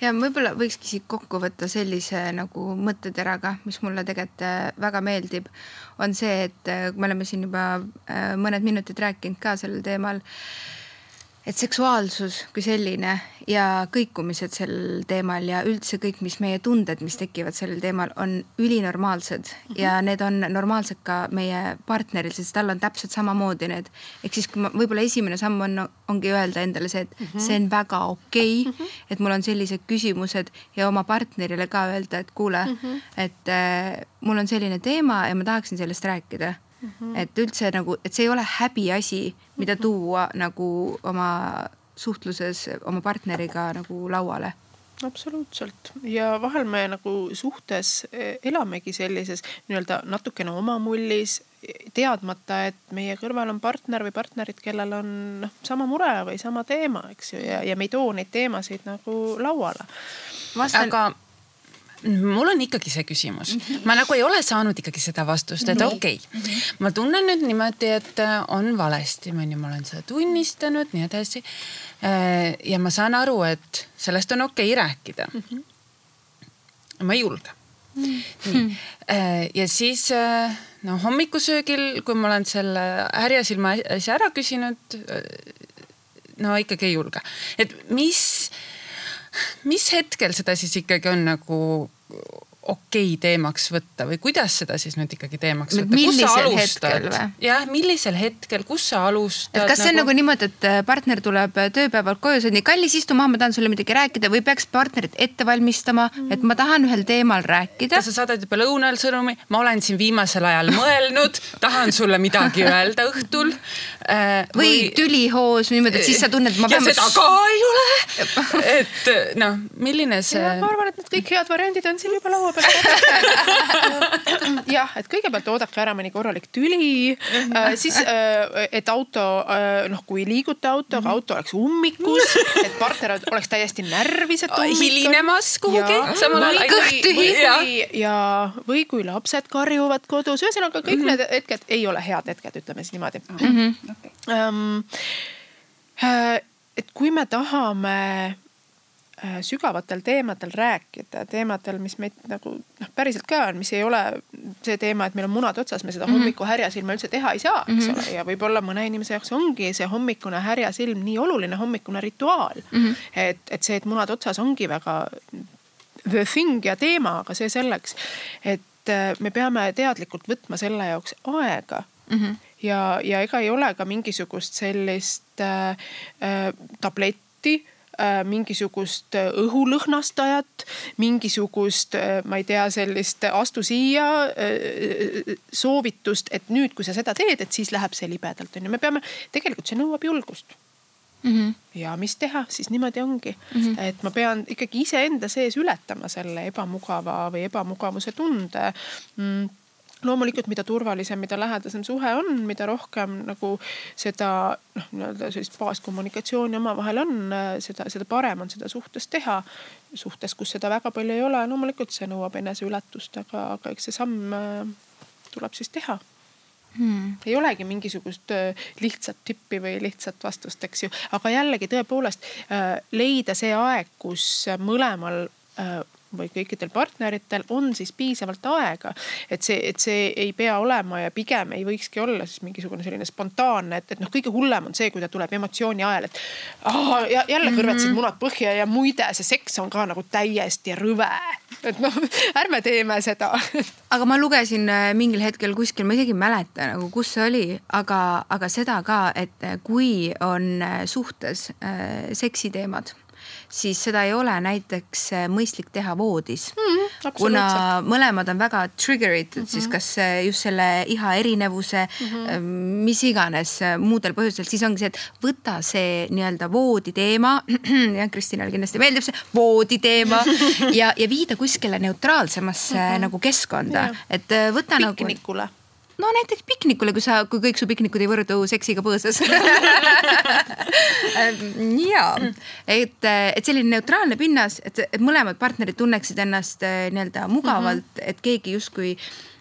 ja võib-olla võikski siit kokku võtta sellise nagu mõtteteraga, mis mulle tegelikult äh, väga meeldib, on see, et äh, me oleme siin juba mõned minutid rääkinud ka sellel teemal et seksuaalsus kui selline ja kõikumised sel teemal ja üldse kõik, mis meie tunded, mis tekivad sellel teemal, on ülinormaalsed mm -hmm. ja need on normaalsed ka meie partneril, sest tal on täpselt samamoodi need. ehk siis, kui ma võib-olla esimene samm on, ongi öelda endale see, et mm -hmm. see on väga okei okay, mm, -hmm. et mul on sellised küsimused ja oma partnerile ka öelda, et kuule mm, -hmm. et äh, mul on selline teema ja ma tahaksin sellest rääkida mm. -hmm. et üldse nagu, et see ei ole häbiasi, mida mhm. tuua nagu oma suhtluses oma partneriga nagu lauale absoluutselt ja vahel me nagu suhtes e, elamegi sellises nii-öelda natukene oma mullis, teadmata, et meie kõrval on partner või partnerid, kellel on noh, sama mure või sama teema, eks ju, ja, ja me ei too neid teemasid nagu lauale. Aga mul on ikkagi see küsimus mm, -hmm. ma nagu ei ole saanud ikkagi seda vastust, et okei okay, mm, -hmm. ma tunnen nüüd niimoodi, et äh, on valesti, onju, ma olen seda tunnistanud, nii edasi. Äh, ja ma saan aru, et sellest on okei okay rääkida mm. -hmm. ma ei julge mm. -hmm. nii, äh, ja siis no hommikusöögil, kui ma olen selle härjasilma asja ära küsinud. no ikkagi ei julge, et mis mis hetkel seda siis ikkagi on nagu okei okay teemaks võtta või kuidas seda siis nüüd ikkagi teemaks võtta? millisel hetkel või? jah, millisel hetkel, kus sa alustad? kas see nagu... on nagu niimoodi, et äh, partner tuleb äh, tööpäevalt koju, sa oled nii kallis, istu maha, ma tahan sulle midagi rääkida või peaks partnerit ette valmistama mm., et ma tahan ühel teemal rääkida? sa saadad juba lõunal sõnumi, ma olen siin viimasel ajal mõelnud, tahan sulle midagi öelda õhtul. Või, või tülihoos niimoodi, et siis sa tunned, et ma pean. ja seda ka ei ole. et noh, milline see. ma arvan, et need kõik head variandid on siin juba laua peal jah, et kõigepealt oodake ära mõni korralik tüli äh,, siis äh, et auto äh, noh, kui liigute autoga, mhm. auto oleks ummikus, et partner oleks täiesti närvis, et hilinemas kuhugi samal ajal. kõht tühi. ja, või kui lapsed karjuvad kodus, ühesõnaga kõik mm -hmm. need hetked ei ole head hetked, ütleme siis niimoodi mm. -hmm. Okay. Um, et kui me tahame äh, sügavatel teemadel rääkida, teemadel, mis meid nagu noh, päriselt ka on, mis ei ole see teema, et meil on munad otsas, me seda mm -hmm. hommiku härjasilma üldse teha ei saa, eks mm -hmm. ole, ja võib-olla mõne inimese jaoks ongi see hommikune härjasilm nii oluline hommikune rituaal mm. -hmm. et, et see, et munad otsas ongi väga the thing ja teema, aga see selleks, et äh, me peame teadlikult võtma selle jaoks aega mm. -hmm. Ja, ja ega ei ole ka mingisugust sellist äh, äh, tabletti Äh, mingisugust äh, õhulõhnastajat, mingisugust, ma ei tea, sellist astu siia soovitust, et nüüd, kui sa seda teed, et siis läheb see libedalt, on ju, me peame, tegelikult see nõuab julgust. Mm -hmm. ja mis teha, siis niimoodi ongi mm, -hmm. et ma pean ikkagi iseenda sees ületama selle ebamugava või ebamugavuse tunde mm loomulikult, mida turvalisem, mida lähedasem suhe on, mida rohkem nagu seda noh, nii-öelda sellist baaskommunikatsiooni omavahel on, seda, seda parem on seda suhtes teha. suhtes, kus seda väga palju ei ole, loomulikult see nõuab eneseületust, aga, aga eks see samm äh, tuleb siis teha Hmm. ei olegi mingisugust äh, lihtsat tippi või lihtsat vastust, eks ju, aga jällegi tõepoolest äh, leida see aeg, kus mõlemal või kõikidel partneritel on siis piisavalt aega. et see, et see ei pea olema ja pigem ei võikski olla siis mingisugune selline spontaanne, et, et noh, kõige hullem on see, kui ta tuleb emotsiooni ajal, et aa, jälle kõrvetasid mm -hmm. munad põhja ja muide, see seks on ka nagu täiesti rõve. et noh, ärme teeme seda aga ma lugesin äh, mingil hetkel kuskil, ma isegi ei mäleta nagu, kus see oli, aga, aga seda ka, et kui on äh, suhtes äh, seksiteemad siis seda ei ole näiteks äh, mõistlik teha voodis mm. kuna mõlemad on väga trigger'itud mm -hmm. siis kas äh, just selle iha erinevuse mm, -hmm. mis iganes muudel põhjustel, siis ongi see, et võta see nii-öelda voodi teema. jah, Kristinale kindlasti meeldib see voodi teema ja, ja viida kuskile neutraalsemasse mm -hmm. nagu keskkonda, et võta Piknikule. nagu. No näiteks piknikule, kui sa, kui kõik su piknikud ei võrdu seksiga põõsas ja, et, et selline neutraalne pinnas, et, et mõlemad partnerid tunneksid ennast eh, nii-öelda mugavalt mm, -hmm. et keegi justkui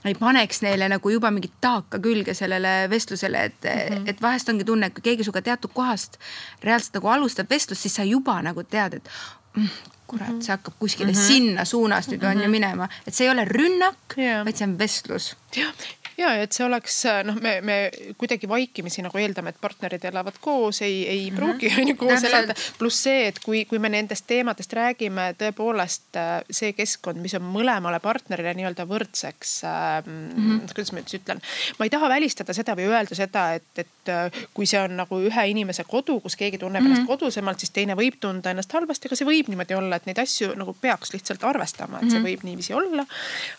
ei paneks neile nagu juba mingit taaka külge sellele vestlusele, et mm, -hmm. et vahest ongi tunne, et kui keegi sinuga teatud kohast reaalselt nagu alustab vestlust, siis sa juba nagu tead, et mm, kurat, see hakkab kuskile mm -hmm. sinna suunas nüüd mm -hmm. on ju mhm. minema, et see ei ole rünnak yeah., vaid see on vestlus. jah, ja et see oleks noh, me, me kuidagi vaikimisi nagu eeldame, et partnerid elavad koos, ei, ei mm -hmm. pruugi on ju koos elada. pluss see, et kui, kui me nendest teemadest räägime, tõepoolest äh, see keskkond, mis on mõlemale partnerile nii-öelda võrdseks äh,. Mm -hmm. kuidas ma nüüd ütlen, ma ei taha välistada seda või öelda seda, et, et äh, kui see on nagu ühe inimese kodu, kus keegi tunneb mm -hmm. ennast kodusemalt, siis teine võib tunda ennast halvasti, aga see võib niimoodi olla, et neid asju nagu peaks lihtsalt arvestama, et see mhm. võib niiviisi olla.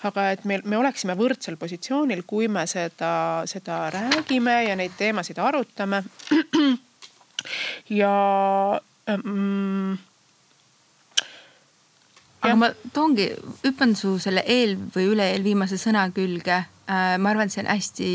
aga et me, me oleksime võrdsel positsioonil, kui me seda, seda räägime ja neid teemasid arutame. ja mm, aga ma toongi, hüppan su selle eel või üle-eelviimase sõna külge. Äh, ma arvan, et see on hästi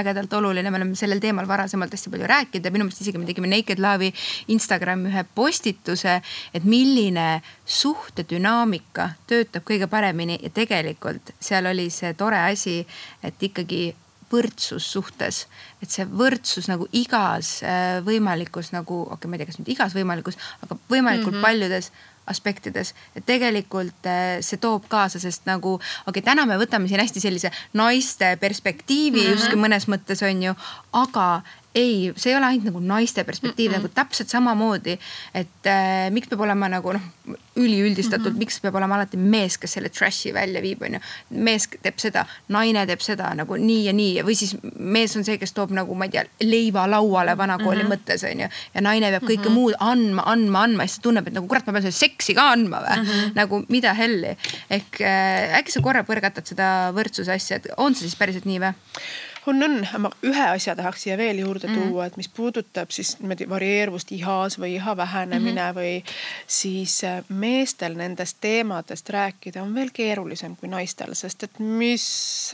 ägedalt oluline, me oleme sellel teemal varasemalt hästi palju rääkinud ja minu meelest isegi me tegime Naked Love'i Instagrami ühe postituse, et milline suhtedünaamika töötab kõige paremini. Ja tegelikult seal oli see tore asi, et ikkagi võrdsus suhtes, et see võrdsus nagu igas äh, võimalikus nagu, okei okay,, ma ei tea, kas nüüd igas võimalikus, aga võimalikult mm -hmm. paljudes aspektides, et tegelikult äh, see toob kaasa, sest nagu okei okay,, täna me võtame siin hästi sellise naiste perspektiivi mm -hmm. justkui mõnes mõttes on ju, aga ei, see ei ole ainult nagu naiste perspektiiv mm -mm. nagu täpselt samamoodi, et äh, miks peab olema nagu noh, üliüldistatult mm, -hmm. miks peab olema alati mees, kes selle trash'i välja viib, onju. mees teeb seda, naine teeb seda nagu nii ja nii või siis mees on see, kes toob nagu ma ei tea, leiva lauale vanakooli mm -hmm. mõttes onju. ja naine peab kõike mm -hmm. muud andma, andma, andma ja siis ta tunneb, et nagu kurat, ma pean seda seksi ka andma või mm. -hmm. nagu mida helli. ehk äh, äkki sa korra põrgatad seda võrdsuse asja, et on see siis päriselt nii või? On, on, ma ühe asja tahaks siia veel juurde mm -hmm. tuua, et mis puudutab siis niimoodi varieeruvust ihas või iha vähenemine mm -hmm. või siis äh, meestel nendest teemadest rääkida on veel keerulisem kui naistel, sest et mis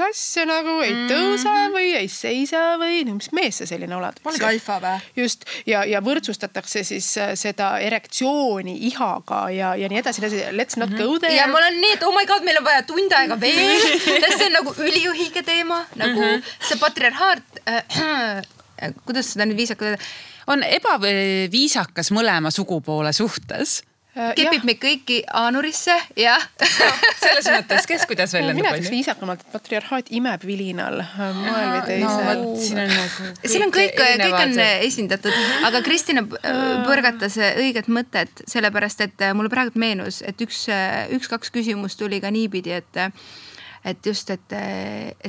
asja nagu ei tõuse mm -hmm. või ei seisa või no mis mees sa selline oled. Pole alfa või? just ja, ja võrdsustatakse siis äh, seda erektsiooni ihaga ja, ja nii edasi, let's not mm -hmm. go there. ja ma olen nii, et oh my god, meil on vaja tund aega veel sest see on nagu üliõhige teema nagu mm -hmm. see patriarhaat äh,, kuidas seda nüüd viisakalt öelda? on ebaviisakas mõlema sugupoole suhtes kepib meid kõiki aanurisse, jah selles mõttes, kes kuidas välja mina ütleks viisakamalt, et patriarhaat imeb vilinal moel või teisel no,. siin on nagu. siin on kõik, kõik on esindatud, aga Kristina põrgatas õiget mõtet, sellepärast et mulle praegu meenus, et üks, üks-kaks küsimust tuli ka niipidi, et, et just, et,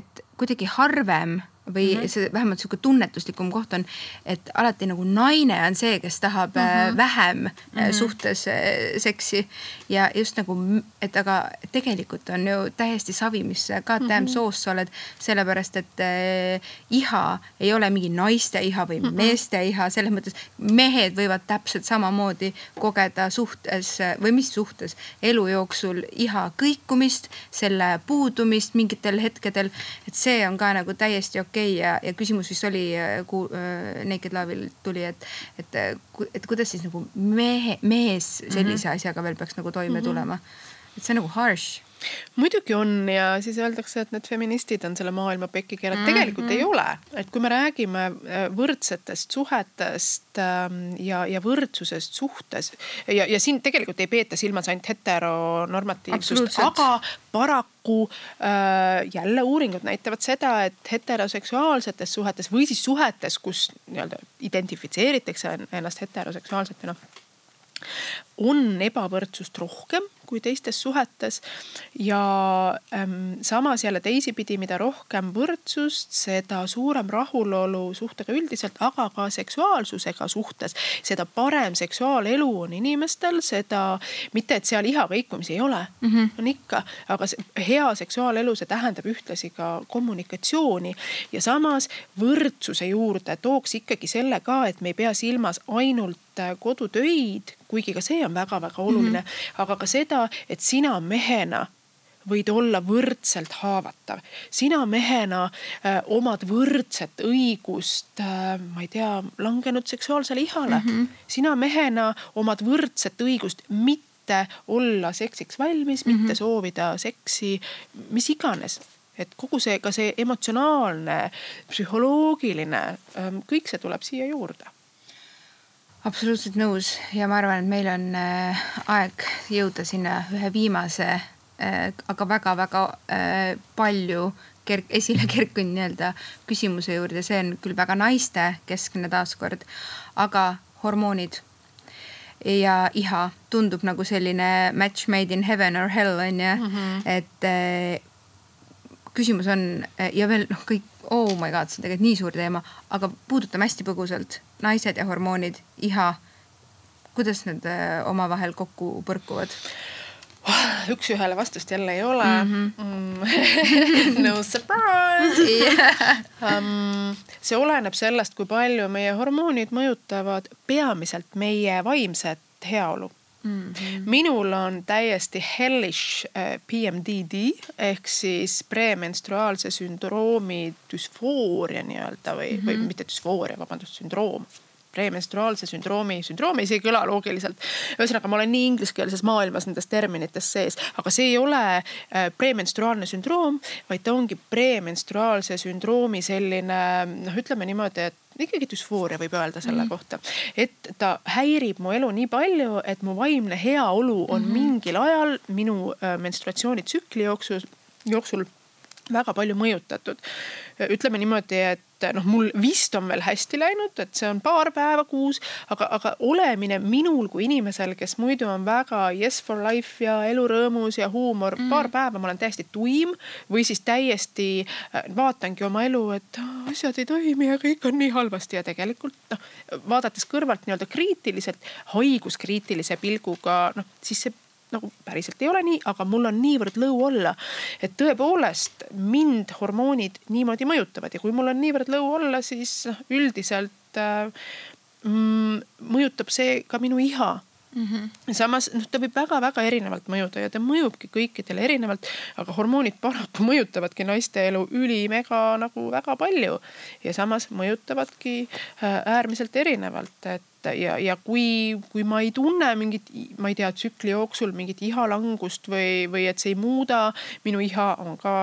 et kuidagi harvem või mm -hmm. see vähemalt sihuke tunnetuslikum koht on, et alati nagu naine on see, kes tahab mm -hmm. vähem mm -hmm. suhtes äh, seksi ja just nagu, et aga tegelikult on ju täiesti savi, mis goddamn mm -hmm. soos sa oled, sellepärast et äh, iha ei ole mingi naiste iha või mm -hmm. meeste iha, selles mõttes mehed võivad täpselt samamoodi kogeda suhtes või mis suhtes elu jooksul iha kõikumist, selle puudumist mingitel hetkedel, et see on ka nagu täiesti okei okei okay ja, ja küsimus vist oli äh, äh, Naked Love'il tuli, et, et, äh, et kuidas siis nagu mehe, mees sellise mm -hmm. asjaga veel peaks nagu toime mm -hmm. tulema. et see on nagu harsh muidugi on ja siis öeldakse, et need feministid on selle maailma pekki keeranud mm, -hmm. tegelikult ei ole. et kui me räägime äh, võrdsetest suhetest ähm, ja, ja võrdsusest suhtes ja, ja siin tegelikult ei peeta silmas ainult heteronormatiivsust, aga paraku äh, jälle uuringud näitavad seda, et heteroseksuaalsetes suhetes või siis suhetes, kus nii-öelda identifitseeritakse ennast heteroseksuaalsetena on ebavõrdsust rohkem kui teistes suhetes. ja ähm, samas jälle teisipidi, mida rohkem võrdsust, seda suurem rahulolu suhtega üldiselt, aga ka seksuaalsusega suhtes. seda parem seksuaalelu on inimestel, seda mitte, et seal iha kõikumisi ei ole mm, -hmm. on ikka, aga hea seksuaalelu, see tähendab ühtlasi ka kommunikatsiooni ja samas võrdsuse juurde tooks ikkagi selle ka, et me ei pea silmas ainult kodutöid, kuigi ka see on väga-väga oluline mm, -hmm. aga ka seda, et sina mehena võid olla võrdselt haavatav. sina mehena äh, omad võrdset õigust äh,, ma ei tea, langenud seksuaalsele ihale mm. -hmm. sina mehena omad võrdset õigust mitte olla seksiks valmis mm, -hmm. mitte soovida seksi, mis iganes et kogu see, ka see emotsionaalne, psühholoogiline, ähm, kõik see tuleb siia juurde absoluutselt nõus. Ja ma arvan, et meil on äh, aeg jõuda sinna ühe viimase, äh, aga väga-väga äh, palju kerk-, esile kerkinud nii-öelda küsimuse juurde, see on küll väga naistekeskne taaskord, aga hormoonid ja iha tundub nagu selline match made in heaven or hell on ju. Mm, -hmm. et küsimus on ja veel noh, kõik oh my god, see on tegelikult nii suur teema, aga puudutame hästi põgusalt naised ja hormoonid, iha. kuidas need äh, omavahel kokku põrkuvad? üks-ühele vastust jälle ei ole mm. -hmm. no surprise yeah. um,. see oleneb sellest, kui palju meie hormoonid mõjutavad peamiselt meie vaimset heaolu Mm -hmm. minul on täiesti hellish äh, PMDD ehk siis premenstruaalse sündroomi düsfooria nii-öelda või mm, -hmm. või mhm. mitte düsfooria, vabandust, sündroom premenstruaalse sündroomi, sündroom ei, see ei kõla loogiliselt. ühesõnaga, ma olen nii ingliskeelses maailmas nendes terminites sees, aga see ei ole äh, premenstruaalne sündroom, vaid ta ongi premenstruaalse sündroomi selline noh, ütleme niimoodi, et ikkagi düsfooria võib öelda selle mm -hmm. kohta, et ta häirib mu elu nii palju, et mu vaimne heaolu on mm -hmm. mingil ajal minu äh, menstruatsioonitsükli jooksul, jooksul väga palju mõjutatud. ütleme niimoodi, et noh, mul vist on veel hästi läinud, et see on paar päeva kuus, aga, aga olemine minul kui inimesel, kes muidu on väga yes for life ja elurõõmus ja huumor mm., paar päeva ma olen täiesti tuim või siis täiesti äh, vaatangi oma elu, et asjad ei toimi ja kõik on nii halvasti ja tegelikult noh, vaadates kõrvalt nii-öelda kriitiliselt, haiguskriitilise pilguga, noh siis see nagu päriselt ei ole nii, aga mul on niivõrd lõu olla. et tõepoolest mind hormoonid niimoodi mõjutavad ja kui mul on niivõrd lõu olla, siis noh üldiselt äh, mm, mõjutab see ka minu iha Mm -hmm. samas noh, ta võib väga-väga erinevalt mõjuda ja ta mõjubki kõikidele erinevalt, aga hormoonid paraku mõjutavadki naiste elu ülimega nagu väga palju ja samas mõjutavadki äh, äärmiselt erinevalt, et ja, ja kui, kui ma ei tunne mingit, ma ei tea, tsükli jooksul mingit ihalangust või, või et see ei muuda minu iha, on ka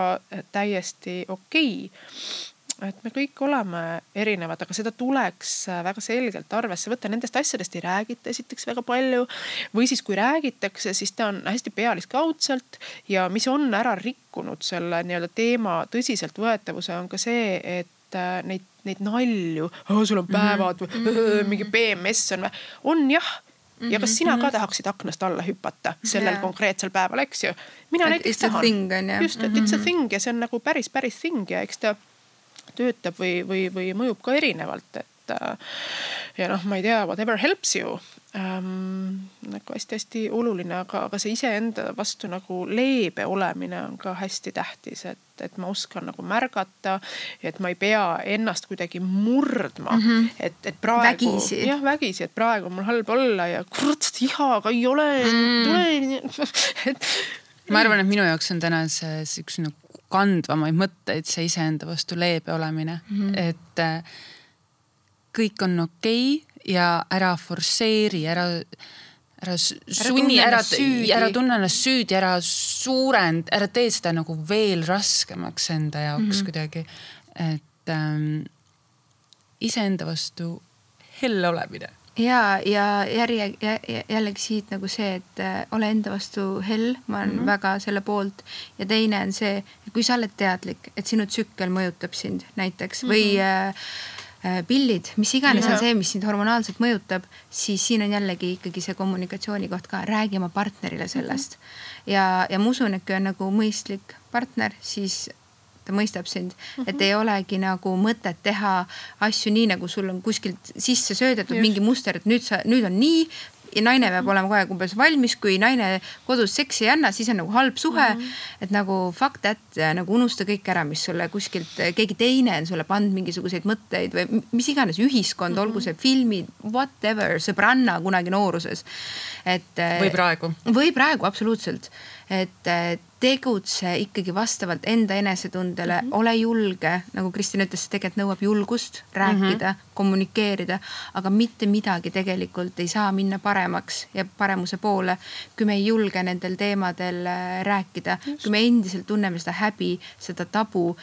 täiesti okei. Okay et me kõik oleme erinevad, aga seda tuleks väga selgelt arvesse võtta, nendest asjadest ei räägita esiteks väga palju. või siis, kui räägitakse, siis ta on hästi pealiskaudselt. Ja mis on ära rikkunud selle nii-öelda teema tõsiseltvõetavuse, on ka see, et äh, neid, neid nalju, sul on päevad mm, -hmm. mingi PMS on, on jah ja kas sina ka mhm. tahaksid aknast alla hüpata sellel yeah. konkreetsel päeval, eks ju? mina näiteks tahan. just, et it's a mhm. thing ja see on nagu päris, päris thing ja eks ta töötab või, või, või mõjub ka erinevalt, et äh, ja noh, ma ei tea, whatever helps you ähm,. nagu hästi-hästi oluline, aga, aga see iseenda vastu nagu leebe olemine on ka hästi tähtis, et, et ma oskan nagu märgata. et ma ei pea ennast kuidagi murdma mm, -hmm. et, et praegu. jah, vägisi, et praegu on mul halb olla ja kurat, iha, aga ei ole mm., tule et ma arvan, et minu jaoks on täna see, see üks nagu kandvamaid mõtteid, see iseenda vastu leebe olemine mm, -hmm. et äh, kõik on okei okay ja ära forsseeri, ära, ära sunni, ära, ära tunne ennast süüdi, ära suurend-, ära tee seda nagu veel raskemaks enda jaoks mm -hmm. kuidagi. et ähm, iseenda vastu helle olemine ja, ja järje, jällegi siit nagu see, et äh, ole enda vastu hell, ma olen mm -hmm. väga selle poolt. ja teine on see, kui sa oled teadlik, et sinu tsükkel mõjutab sind näiteks mm -hmm. või äh, pillid, mis iganes on see, mis sind hormonaalselt mõjutab, siis siin on jällegi ikkagi see kommunikatsiooni koht ka, räägi oma partnerile sellest. -hmm. ja, ja ma usun, et kui on nagu mõistlik partner, siis ta mõistab sind mm. -hmm. et mhm. ei olegi nagu mõtet teha asju nii, nagu sul on kuskilt sisse söödetud Just. mingi muster, et nüüd sa, nüüd on nii ja naine peab olema kogu aeg umbes valmis, kui naine kodus seksi ei anna, siis on nagu halb suhe mm. -hmm. et nagu fuck that, nagu unusta kõik ära, mis sulle kuskilt keegi teine on sulle pannud mingisuguseid mõtteid või mis iganes ühiskond mm, -hmm. olgu see filmid, whatever, sõbranna kunagi nooruses. et. või praegu. või praegu absoluutselt, et tegutse ikkagi vastavalt enda enesetundele mm, -hmm. ole julge, nagu Kristina ütles, see tegelikult nõuab julgust rääkida mm, -hmm. kommunikeerida, aga mitte midagi tegelikult ei saa minna paremaks ja paremuse poole, kui me ei julge nendel teemadel äh, rääkida, kui me endiselt tunneme seda häbi, seda tabu,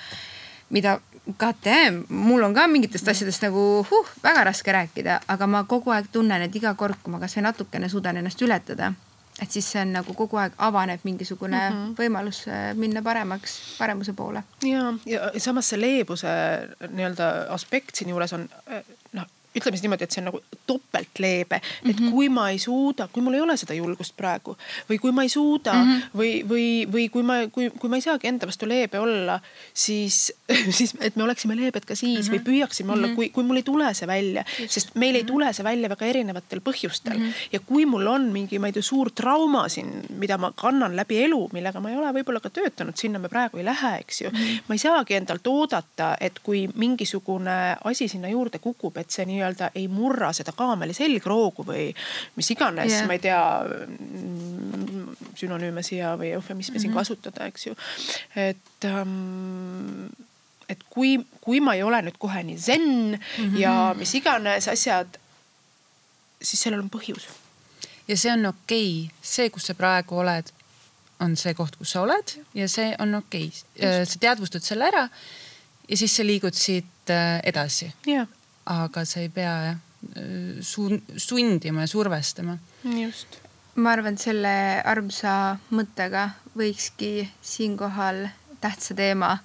mida KTM, mul on ka mingitest asjadest nagu huh, väga raske rääkida, aga ma kogu aeg tunnen, et iga kord, kui ma kasvõi natukene suudan ennast ületada et siis see on nagu kogu aeg avaneb mingisugune mm -hmm. võimalus äh, minna paremaks, paremuse poole. ja, ja samas see leebuse nii-öelda aspekt siinjuures on äh, ütleme siis niimoodi, et see on nagu topeltleebe mm, -hmm. et kui ma ei suuda, kui mul ei ole seda julgust praegu või kui ma ei suuda mm -hmm. või, või, või kui ma, kui, kui ma ei saagi enda vastu leebe olla, siis, siis et me oleksime leebed ka siis mm -hmm. või mhm. püüaksime olla mm, -hmm. kui, kui mul ei tule see välja, sest meil ei mhm. tule see välja väga erinevatel põhjustel mm. -hmm. ja kui mul on mingi, ma ei tea, suur trauma siin, mida ma kannan läbi elu, millega ma ei ole võib-olla ka töötanud, sinna me praegu ei lähe, eks ju mm. -hmm. ma ei saagi endalt oodata, et kui mingisugune asi sinna juurde kukub, et see nii-öelda nii-öelda ei murra seda kaameli selgroogu või mis iganes yeah., ma ei tea, sünonüüme siia või eufemisme mm -hmm. siin mhm. kasutada, eks ju. et ähm, et kui, kui ma ei ole nüüd kohe nii zen mm -hmm. ja mis iganes asjad, siis sellel on põhjus. ja see on okei okay., see, kus sa praegu oled, on see koht, kus sa oled ja see on okei okay.. sa teadvustad selle ära ja siis sa liigud siit äh, edasi. Aga sa ei pea jah su-, sundima ja survestama. just. ma arvan, et selle armsa mõttega võikski siinkohal tähtsa teema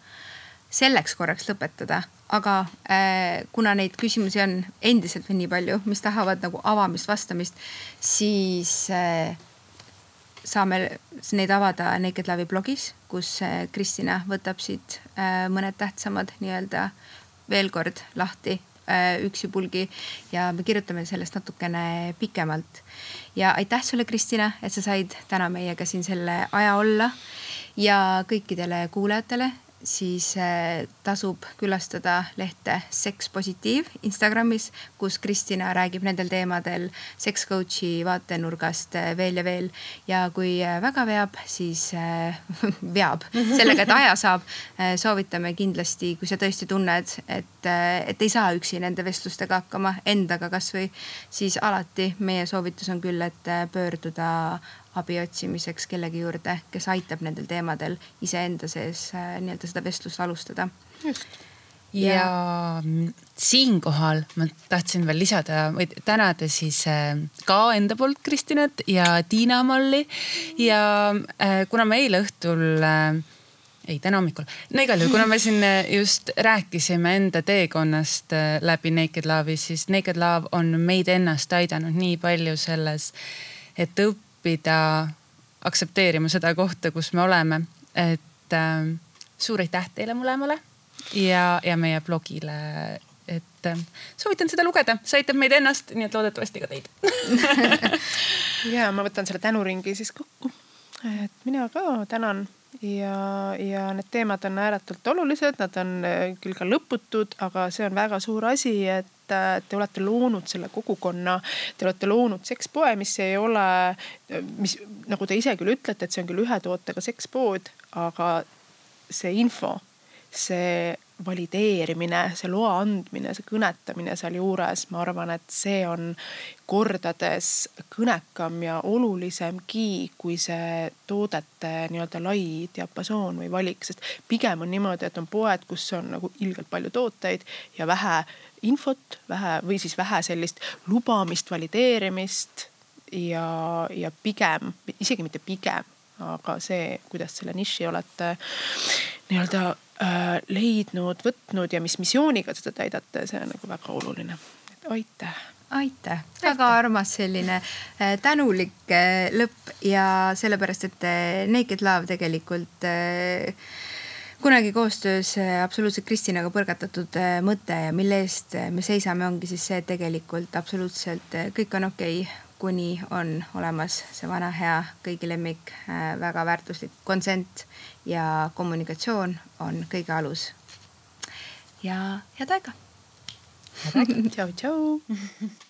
selleks korraks lõpetada, aga äh, kuna neid küsimusi on endiselt veel nii palju, mis tahavad nagu avamist, vastamist, siis äh, saame neid avada Naked Love'i blogis, kus äh, Kristina võtab siit äh, mõned tähtsamad nii-öelda veel kord lahti üksipulgi ja me kirjutame sellest natukene pikemalt. ja aitäh sulle, Kristina, et sa said täna meiega siin selle aja olla ja kõikidele kuulajatele siis äh, tasub külastada lehte Seks Positiiv Instagramis, kus Kristina räägib nendel teemadel seks coach'i vaatenurgast äh, veel ja veel. ja kui äh, väga veab, siis veab sellega, et aja saab. soovitame kindlasti, kui sa tõesti tunned, et, et ei saa üksi nende vestlustega hakkama, endaga kasvõi, siis alati meie soovitus on küll, et pöörduda abi otsimiseks kellegi juurde, kes aitab nendel teemadel iseenda sees äh, nii-öelda seda vestlust alustada. ja siinkohal ma tahtsin veel lisada tänada siis äh, ka enda poolt Kristinat ja Tiina Malli. Ja äh, kuna me eile õhtul ei, täna hommikul, no igal juhul, kuna me siin just rääkisime enda teekonnast läbi Naked Love'i, siis Naked Love on meid ennast aidanud nii palju selles, et õppida aktsepteerima seda kohta, kus me oleme. et äh, suur aitäh teile mõlemale ja, ja meie blogile. Et äh, soovitan seda lugeda, see aitab meid ennast, nii et loodetavasti ka teid. Ja ma võtan selle tänuringi siis kokku. et mina ka tänan. Ja, ja need teemad on ääretult olulised, nad on äh, küll ka lõputud, aga see on väga suur asi, et äh, te olete loonud selle kogukonna, te olete loonud sekspoe, mis ei ole, mis nagu te ise küll ütlete, et see on küll ühe tootega sekspood, aga see info see valideerimine, see loa andmine, see kõnetamine sealjuures, ma arvan, et see on kordades kõnekam ja olulisemgi kui see toodete nii-öelda lai diapasoon või valik, sest pigem on niimoodi, et on poed, kus on nagu ilgelt palju tooteid ja vähe infot, vähe või siis vähe sellist lubamist, valideerimist ja, ja pigem, isegi mitte pigem, aga see, kuidas selle niši olete nii-öelda äh, leidnud, võtnud ja mis missiooniga seda täidate, see on nagu väga oluline. aitäh. aitäh, väga armas selline äh, tänulik äh, lõpp ja sellepärast, et äh, Naked Love tegelikult kunagi koostöös äh, absoluutselt Kristinaga põrgatatud äh, mõte ja mille eest me seisame, ongi siis see, et tegelikult absoluutselt kõik on okei okay kuni on olemas see vana hea kõigi lemmik äh,, väga väärtuslik konsent ja kommunikatsioon on kõige alus. ja head aega, tšau-tšau